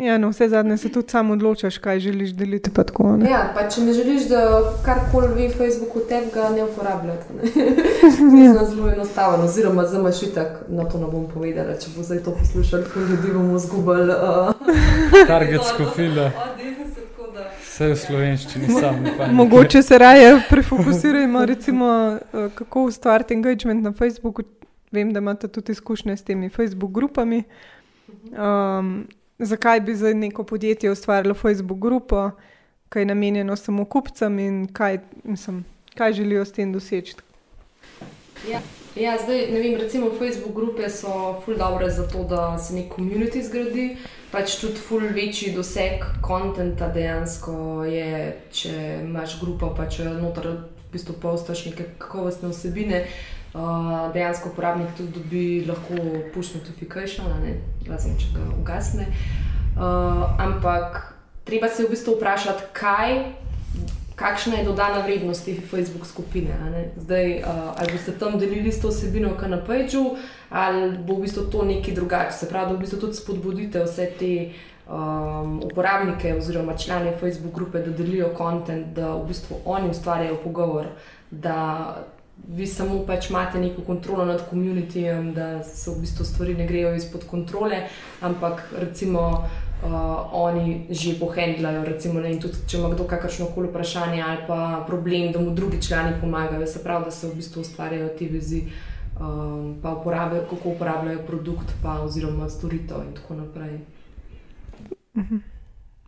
Ja, no, vse zadnje se tudi sam odločaš, kaj želiš deliti. pa Tako, ne. Ja, pa če ne želiš, da karkoli ve Facebook o tebi, ga ne uporabljate. <laughs> Ja. Ja. Zelo enostavno, oziroma zdaj imaš itak, na to ne bom povedala, če bo zdaj to poslušali, ker ljudi bomo zgubili. Uh, <laughs> tako, da. vse v slovenščini, sam ne pa. Mogoče se raje prefokusirajmo, recimo, kako ustvariti engagement na Facebooku. Vem, da imate tudi izkušnje s temi Facebook grupami. Um, zakaj bi za neko podjetje ustvarilo Facebook grupo, ki je namenjeno samo kupcem in kaj, mislim, kaj želijo s tem doseči? Ja, zdaj ne vem, recimo Facebook grupe so ful dobre za to, da se nek komunity zgradi, pač tudi ful večji doseg kontenta dejansko je, če imaš grupo, pa če noter v bistvu postaš neke kakovostne vsebine. Uh, dejansko uporabnik tudi dobi lahko push notification, a ne, razen če ga ugasne. Uh, ampak treba se v bistvu vprašati, kaj kakšna je dodana vrednost te Facebook skupine. Zdaj, uh, ali boste tam delili s to vsebino, kar na Pageu, ali bo v bistvu to nekaj drugače. Se pravi, da v bistvu tudi spodbudite vse te um, uporabnike oziroma člane Facebook grupe, da delijo kontent, da v bistvu oni ustvarjajo pogovor, da vi samo pač imate neko kontrolo nad komunitijem, da se v bistvu stvari ne grejo izpod kontrole, ampak recimo uh, oni že pohendlajo. Recimo, ne, tudi, če ima kdo kakršno koli vprašanje ali pa problem, da mu drugi člani pomagajo, se pravi, da se v bistvu ustvarjajo te vezi, um, pa uporabljajo, kako uporabljajo produkt, pa oziroma storitev in tako naprej.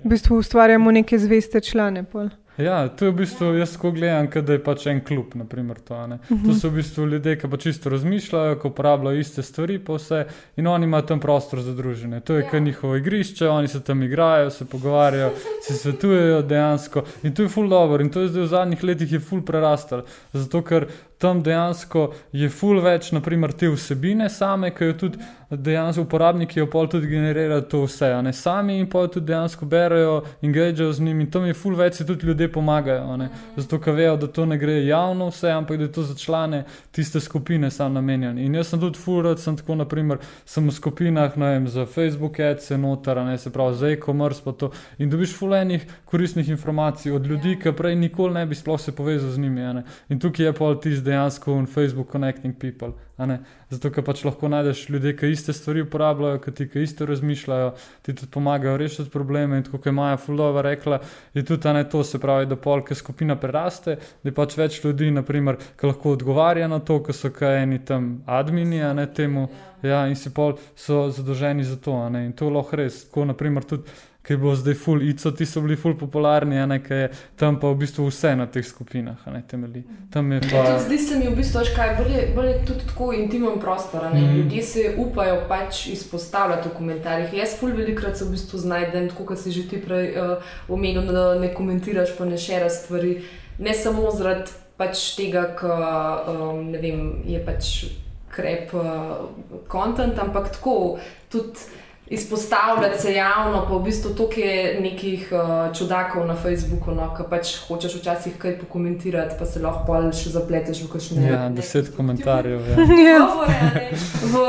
V bistvu ustvarjamo neke zveste člane. Pol. Ja, to je v bistvu jaz tako gledam, da je pač en klub. Naprimer, to, ne. to so v bistvu ljudje, ki pa čisto razmišljajo, ki uporabljajo iste stvari, pa vse in oni imajo tam prostor za druženje. To je Ja. kar njihovo igrišče, oni se tam igrajo, se pogovarjajo, se svetujejo dejansko. In to je ful dobro in to je zdaj v zadnjih letih je ful prerastel. Zato ker tam dejansko je ful več, naprimer, te vsebine same, ki jo tudi dejansko uporabniki jo pol tudi generirajo to vse, a ne sami in pol tudi dejansko berejo, engagejo z njimi tam je ful več, si tudi ljudje pomagajo, ne. zato ker vejo, da to ne gre javno vse, ampak da je to za člane tiste skupine sam namenjen. In jaz sem tudi ful rad, sem tako naprimer, sem v skupinah, ne vem, za Facebook ads, noter, a ne se pravi za e-commerce pa to in dobiš ful enih koristnih informacij od ljudi, ki prej nikoli ne bi sploh se povezal z njimi, ne. In tukaj je pol tisti dejansko on Facebook Connecting People. Zato, ker pač lahko najdeš ljudi, ki iste stvari uporabljajo, ki ti ki isto razmišljajo, ti tudi pomagajo rešiti probleme. In tako kot je Maja Fulova rekla, je tudi ne to, se pravi, da pol, ki skupina preraste, da je pač več ljudi, naprimer, ki lahko odgovarja na to, ki so kaj eni tam admini, a ne temu. Ja, in si pol so zadolženi za to. In to lahko res. Tako, naprimer, tudi. Ki je bilo zdaj ful, ICO, ti so bili ful popularni, ne, ki je tam pa v bistvu vse na teh skupinah, ne temelji. Tam je Ja, pa. tudi zdi se mi v bistvu, kaj, bolj je, bolj je tudi tako intimen prostor. Mm Mhm. -hmm. Ljudje se upajo pač izpostavljati v komentarjih. Jaz ful velikrat se v bistvu znajdem, tako kot si že ti prej uh, omenil, da ne komentiraš, pa ne šeraš stvari. Ne samo zaradi pač tega, ker um, ne vem, je pač krep kontent, uh, ampak tako tudi. Izpostavljati se javno, pa v bistvu tukaj je nekih uh, čudakov na Facebooku, no, ki pač hočeš včasih kaj pokomentirati, pa se lahko pol še zapleteš v kakšne. Ja, deset komentarjev. Ja. <laughs> Ja. Govore, a ne. v,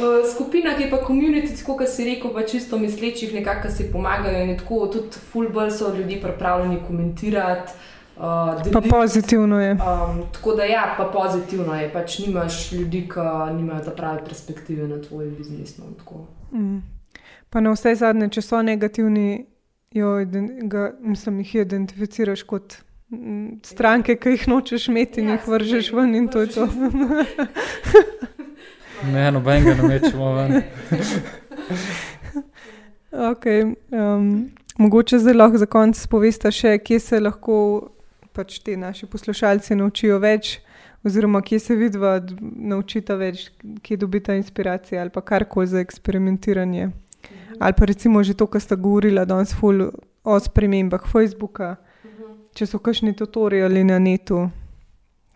v skupinah je pa komunity, tako kot si rekel, pa čisto mislečih, nekako si pomagajo in tako tudi full bolj so ljudje pripravljeni komentirati. Uh, Pa pozitivno je. Um, tako da, ja, pa pozitivno je, pač nimaš ljudi, ki nimajo ta prave perspektive na tvoj biznis. No, tako. Mm. Pa na vse zadnje, če so negativni, jo, ga, mislim, jih identificiraš kot stranke, ki jih nočeš imeti in Ja, jih vržeš ven, in to je to. Ne, nobenega ne mečemo ven. <laughs> okay, um, mogoče zdaj lahko za konec poveste še, kje se lahko pač ti naši poslušalci naučijo več, oziroma kje se vidva naučita več, kje dobita inspiracijo ali pa karkoli za eksperimentiranje. Ali pa recimo že to, kar sta govorila danes ful o spremembah Facebooka, če so kakšni tutoriali na netu,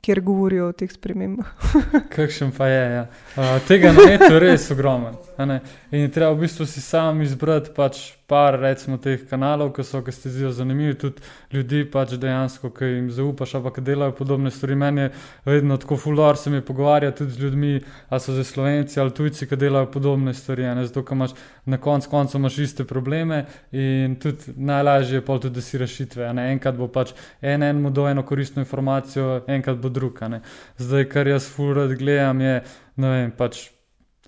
kjer govorijo o teh spremembah. <laughs> Kakšen pa je. Ja. Uh, tega na netu je res ogromno. In je treba v bistvu si sam izbrati pač par recimo, teh kanalov, ki so, ki ste zdijo zanimivi, tudi ljudi, pač dejansko, ki jim zaupaš, ali pa ki delajo podobne stvari. Meni je vedno tako fulor se mi pogovarja tudi z ljudmi, ali so zdaj slovenci ali tujci, ki delajo podobne stvari. a? Zato, ker imaš na koncu imaš iste probleme in tudi najlažje je pol tudi, da si rešitve. a. Enkrat bo pač en enemu do eno koristno informacijo, enkrat bo drug. a ne. Zdaj, kar jaz fulor gledam, je, ne vem, pač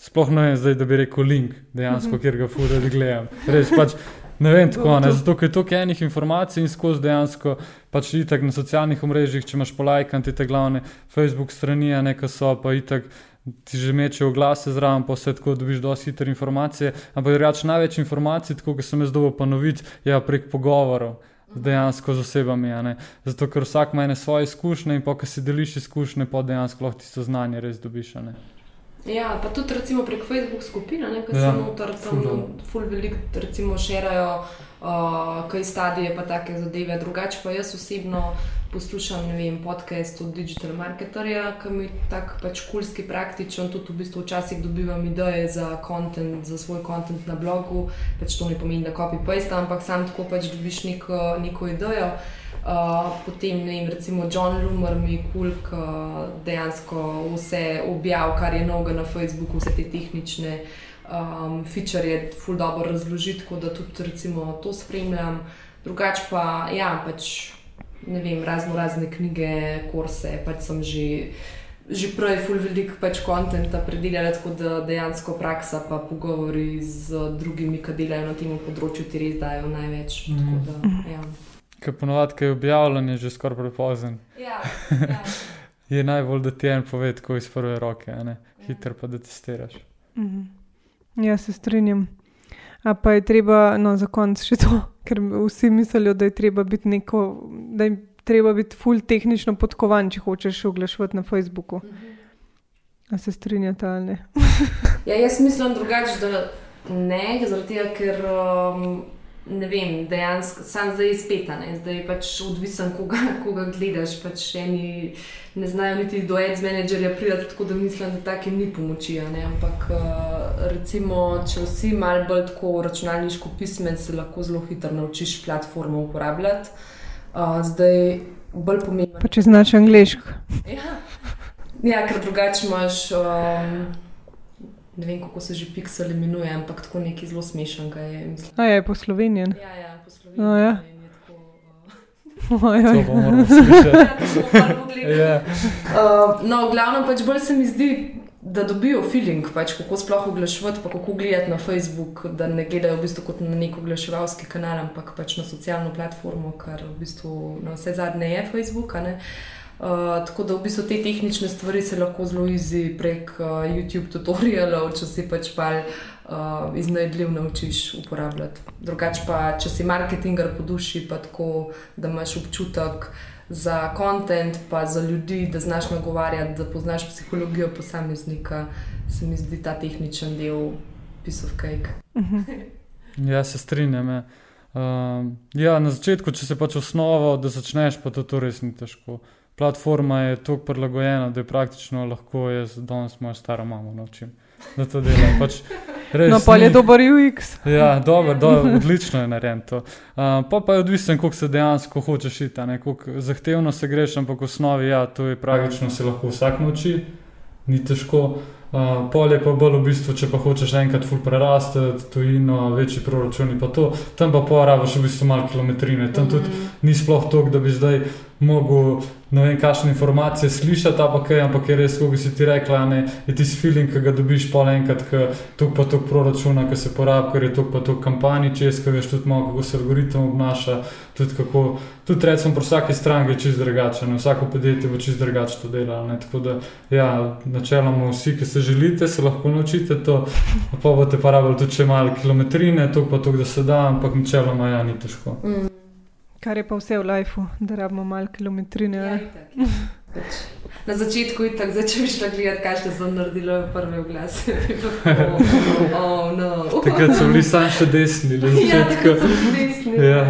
Sploh ne vem, zdaj, da bi rekel link, dejansko, kjer ga furati gledam. Res pač ne vem tako, ne, zato ker je toliko enih informacij in skozi dejansko pač itak na socialnih omrežjih, če imaš polajkan te glavne Facebook strani, neka so pa itak. Ti že mečejo glase zraven, pa vse tako dobiš dosti hitre informacije. Ampak reč največ informacij, tako kot sem jaz dobil ponoviti, je prek pogovorov. Dejansko z osebami, zato ker vsak ima svoje izkušnje in pa, ko si deliš izkušnje, pa dejansko lahko tisto znanje res dobiš. ne. Ja, pa tudi recimo prek Facebook skupine, ki Ja, so noter tam ful ful veliko, recimo, šerajo, uh, kaj stadije, pa take zadeve. Drugače pa jaz osebno poslušam, ne vem, podcast od Digital Marketerja, ki mi tako pač kulski, praktičen, tudi v bistvu včasih dobivam ideje za, content, za svoj kontent na blogu, pač to ne pomeni, da copy-paste, ampak sam tako pač dobiš neko, neko idejo. Uh, potem, ne vem, recimo John Loomer mi je kul, cool, dejansko vse objav, kar je noga na Facebooku, vse te tehnične um, feature, ful dobro razložiti, tako da tudi recimo to spremljam. Drugače pa, ja, pač ne vem, razno razne knjige, kurse, pač sem že. Že prej je ful veliko pač kontenta predelala, tako da dejansko praksa pa pogovori z drugimi, ki delajo na tem področju, ti res dajo največ. Mhm. Tako Da, ja. Ker ponovadi, ko je objavljen, je že skoraj prepozen. Ja, <laughs> ja. Je najbolj, da ti en pove, tako iz prve roke, a ne hiter pa da testiraš. Mhm. Ja, se strinjam. A pa je treba, no, za konec še to, <laughs> ker vsi mislijo, da je treba biti neko, da je treba biti full tehnično podkovan, če hočeš oglaševati na Facebooku. A se strinjate ali ne? ja, jaz mislim drugače, da ne, zaradi tega, ker um, ne vem, dejansko sam zdaj spet, ne, zdaj je pač odvisen, koga, koga gledaš. Pač eni ne znajo niti do ads menedžerja priti, tako da mislim, da takim ni pomoči. ampak uh, recimo, če si mal bolj tako računalniško pismen, se lahko zelo hitro naučiš platformo uporabljati. Zdaj bolj pomembno. Pa če znaš angliško. Ja. ja, ker drugače imaš. Um, ne vem, kako se že Pixel imenuje, ampak tako neki zelo smešen ga je. Mislim. A je poslovenjen. Ja, ja, po Sloveniji. A ja. in je tako, <laughs> uh, To pa moramo <laughs> slišati. Ja, bomo pogledali. Ja. Uh, no, v glavnem pač bolj se mi zdi, da dobijo feeling, pač, kako sploh oglaševati, pa kako gledati na Facebook, da ne gledajo v bistvu kot na nek oglaševalski kanal, ampak pač na socialno platformo, kar v bistvu na vse zadnje je Facebook. a ne. Uh, tako da v bistvu te tehnične stvari se lahko zelo izi prek uh, YouTube tutorialov, če si pač pal uh, iznajdljiv naučiš uporabljati. Drugače pa, če si marketinger po duši, pa tako, da imaš občutek za kontent, pa za ljudi, da znaš nagovarjati, da poznaš psihologijo posameznika, se mi zdi ta tehničen del piece of cake. Ja, se strinjam. Ja. Um, ja, na začetku, če se pač osnovo, da začneš, pa to, to res ni težko. Platforma je tako prilagojena, da je praktično lahko jaz danes mojo staro mamo naučim, da to delam. Pač <laughs> res No, pa je dober UX. <laughs> Ja, dobro, do, <laughs> odlično je narejen to. Um, pa, pa je odvisen, koliko se dejansko hočeš iti, koliko zahtevno se greš, ampak v osnovi, ja, to je pravično, se lahko vsak nauči, ni težko. Uh, pol je pa bolj v bistvu, če pa hočeš enkrat ful prerasti, tujino, večji proračuni, pa to, tam pa porabiš v bistvu malo kilometrine. Tam tudi ni sploh to, da bi zdaj mogel ne vem, kakšne informacije slišati, pa kaj, ampak je res, kot si ti rekla, ne, je ti feeling, ki ga dobiš pol enkrat, ki tu pa tu proračuna, ki se porabi, ker je tu pa tu kampanji čez, ki veš tudi malo, kako se algoritem obnaša, tudi kako, tudi recimo po vsaki strani je čist drugačen, vsako podjetje bo čist drugače to delalo. Tako da, ja, načeloma vsi, ki se želite, se lahko naučite to, pa boste pa rabili tudi malo kilometrine, to pa to, da se da, ampak načeloma ja, ni težko. Mm. Kar je pa vse v lifeu, da rabimo malo kilometrine. Ja, ja. Pač, na začetku je tako, če bi šla gledati, kaj ste naredili, prvi glas. oh, no. Takrat so bili sami še desni, ali <laughs> ja, tako desni. Ja.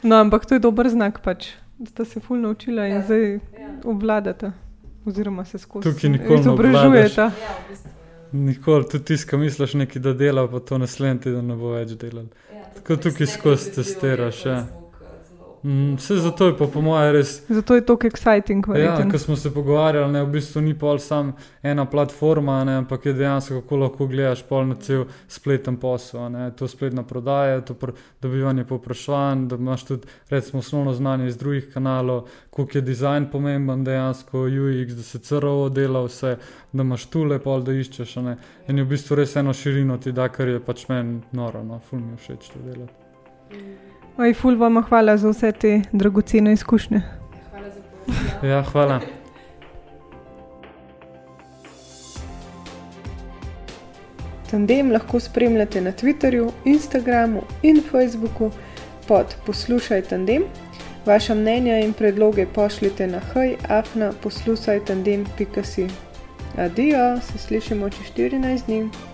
No, ampak to je dober znak, pač, da ste se fulno naučila in ja. zdaj ja. obvladate. Oziroma se skozi izobražujete. Ja, v bistvu. Nikoli tudi tiska, misliš nekaj, da dela, pa to naslednji teden ne bo več delal. Ja, tako tukaj skozi testiraš. Ja. Mm, vse zato je pa po mojem res. Zato je to exciting. Ja, ko smo se pogovarjali, ne, v bistvu ni pol sam ena platforma, ne, ampak je dejansko kako lahko gledaš pol na cel spleten posel. Ne, to spletna prodaja, to pr dobivanje poprašanj, da imaš tudi recimo osnovno znanje iz drugih kanalov, koliko je dizajn pomemben dejansko, UX, da se CRO dela vse, da imaš tu lepo, da iščeš. Ne, in je v bistvu res eno širino ti da, kar je pač meni noro, no, ful mi všeč to delati. Oj, ful vam hvala za vse te dragocene izkušnje. Hvala za pomoč. Ja, hvala. Tandem lahko spremljate na Twitterju, Instagramu in Facebooku pod Poslušaj Tandem. Vaša mnenja in predloge pošljite na hajafna poslušaj tandem.si. Adijo, se slišimo čez 14 dni.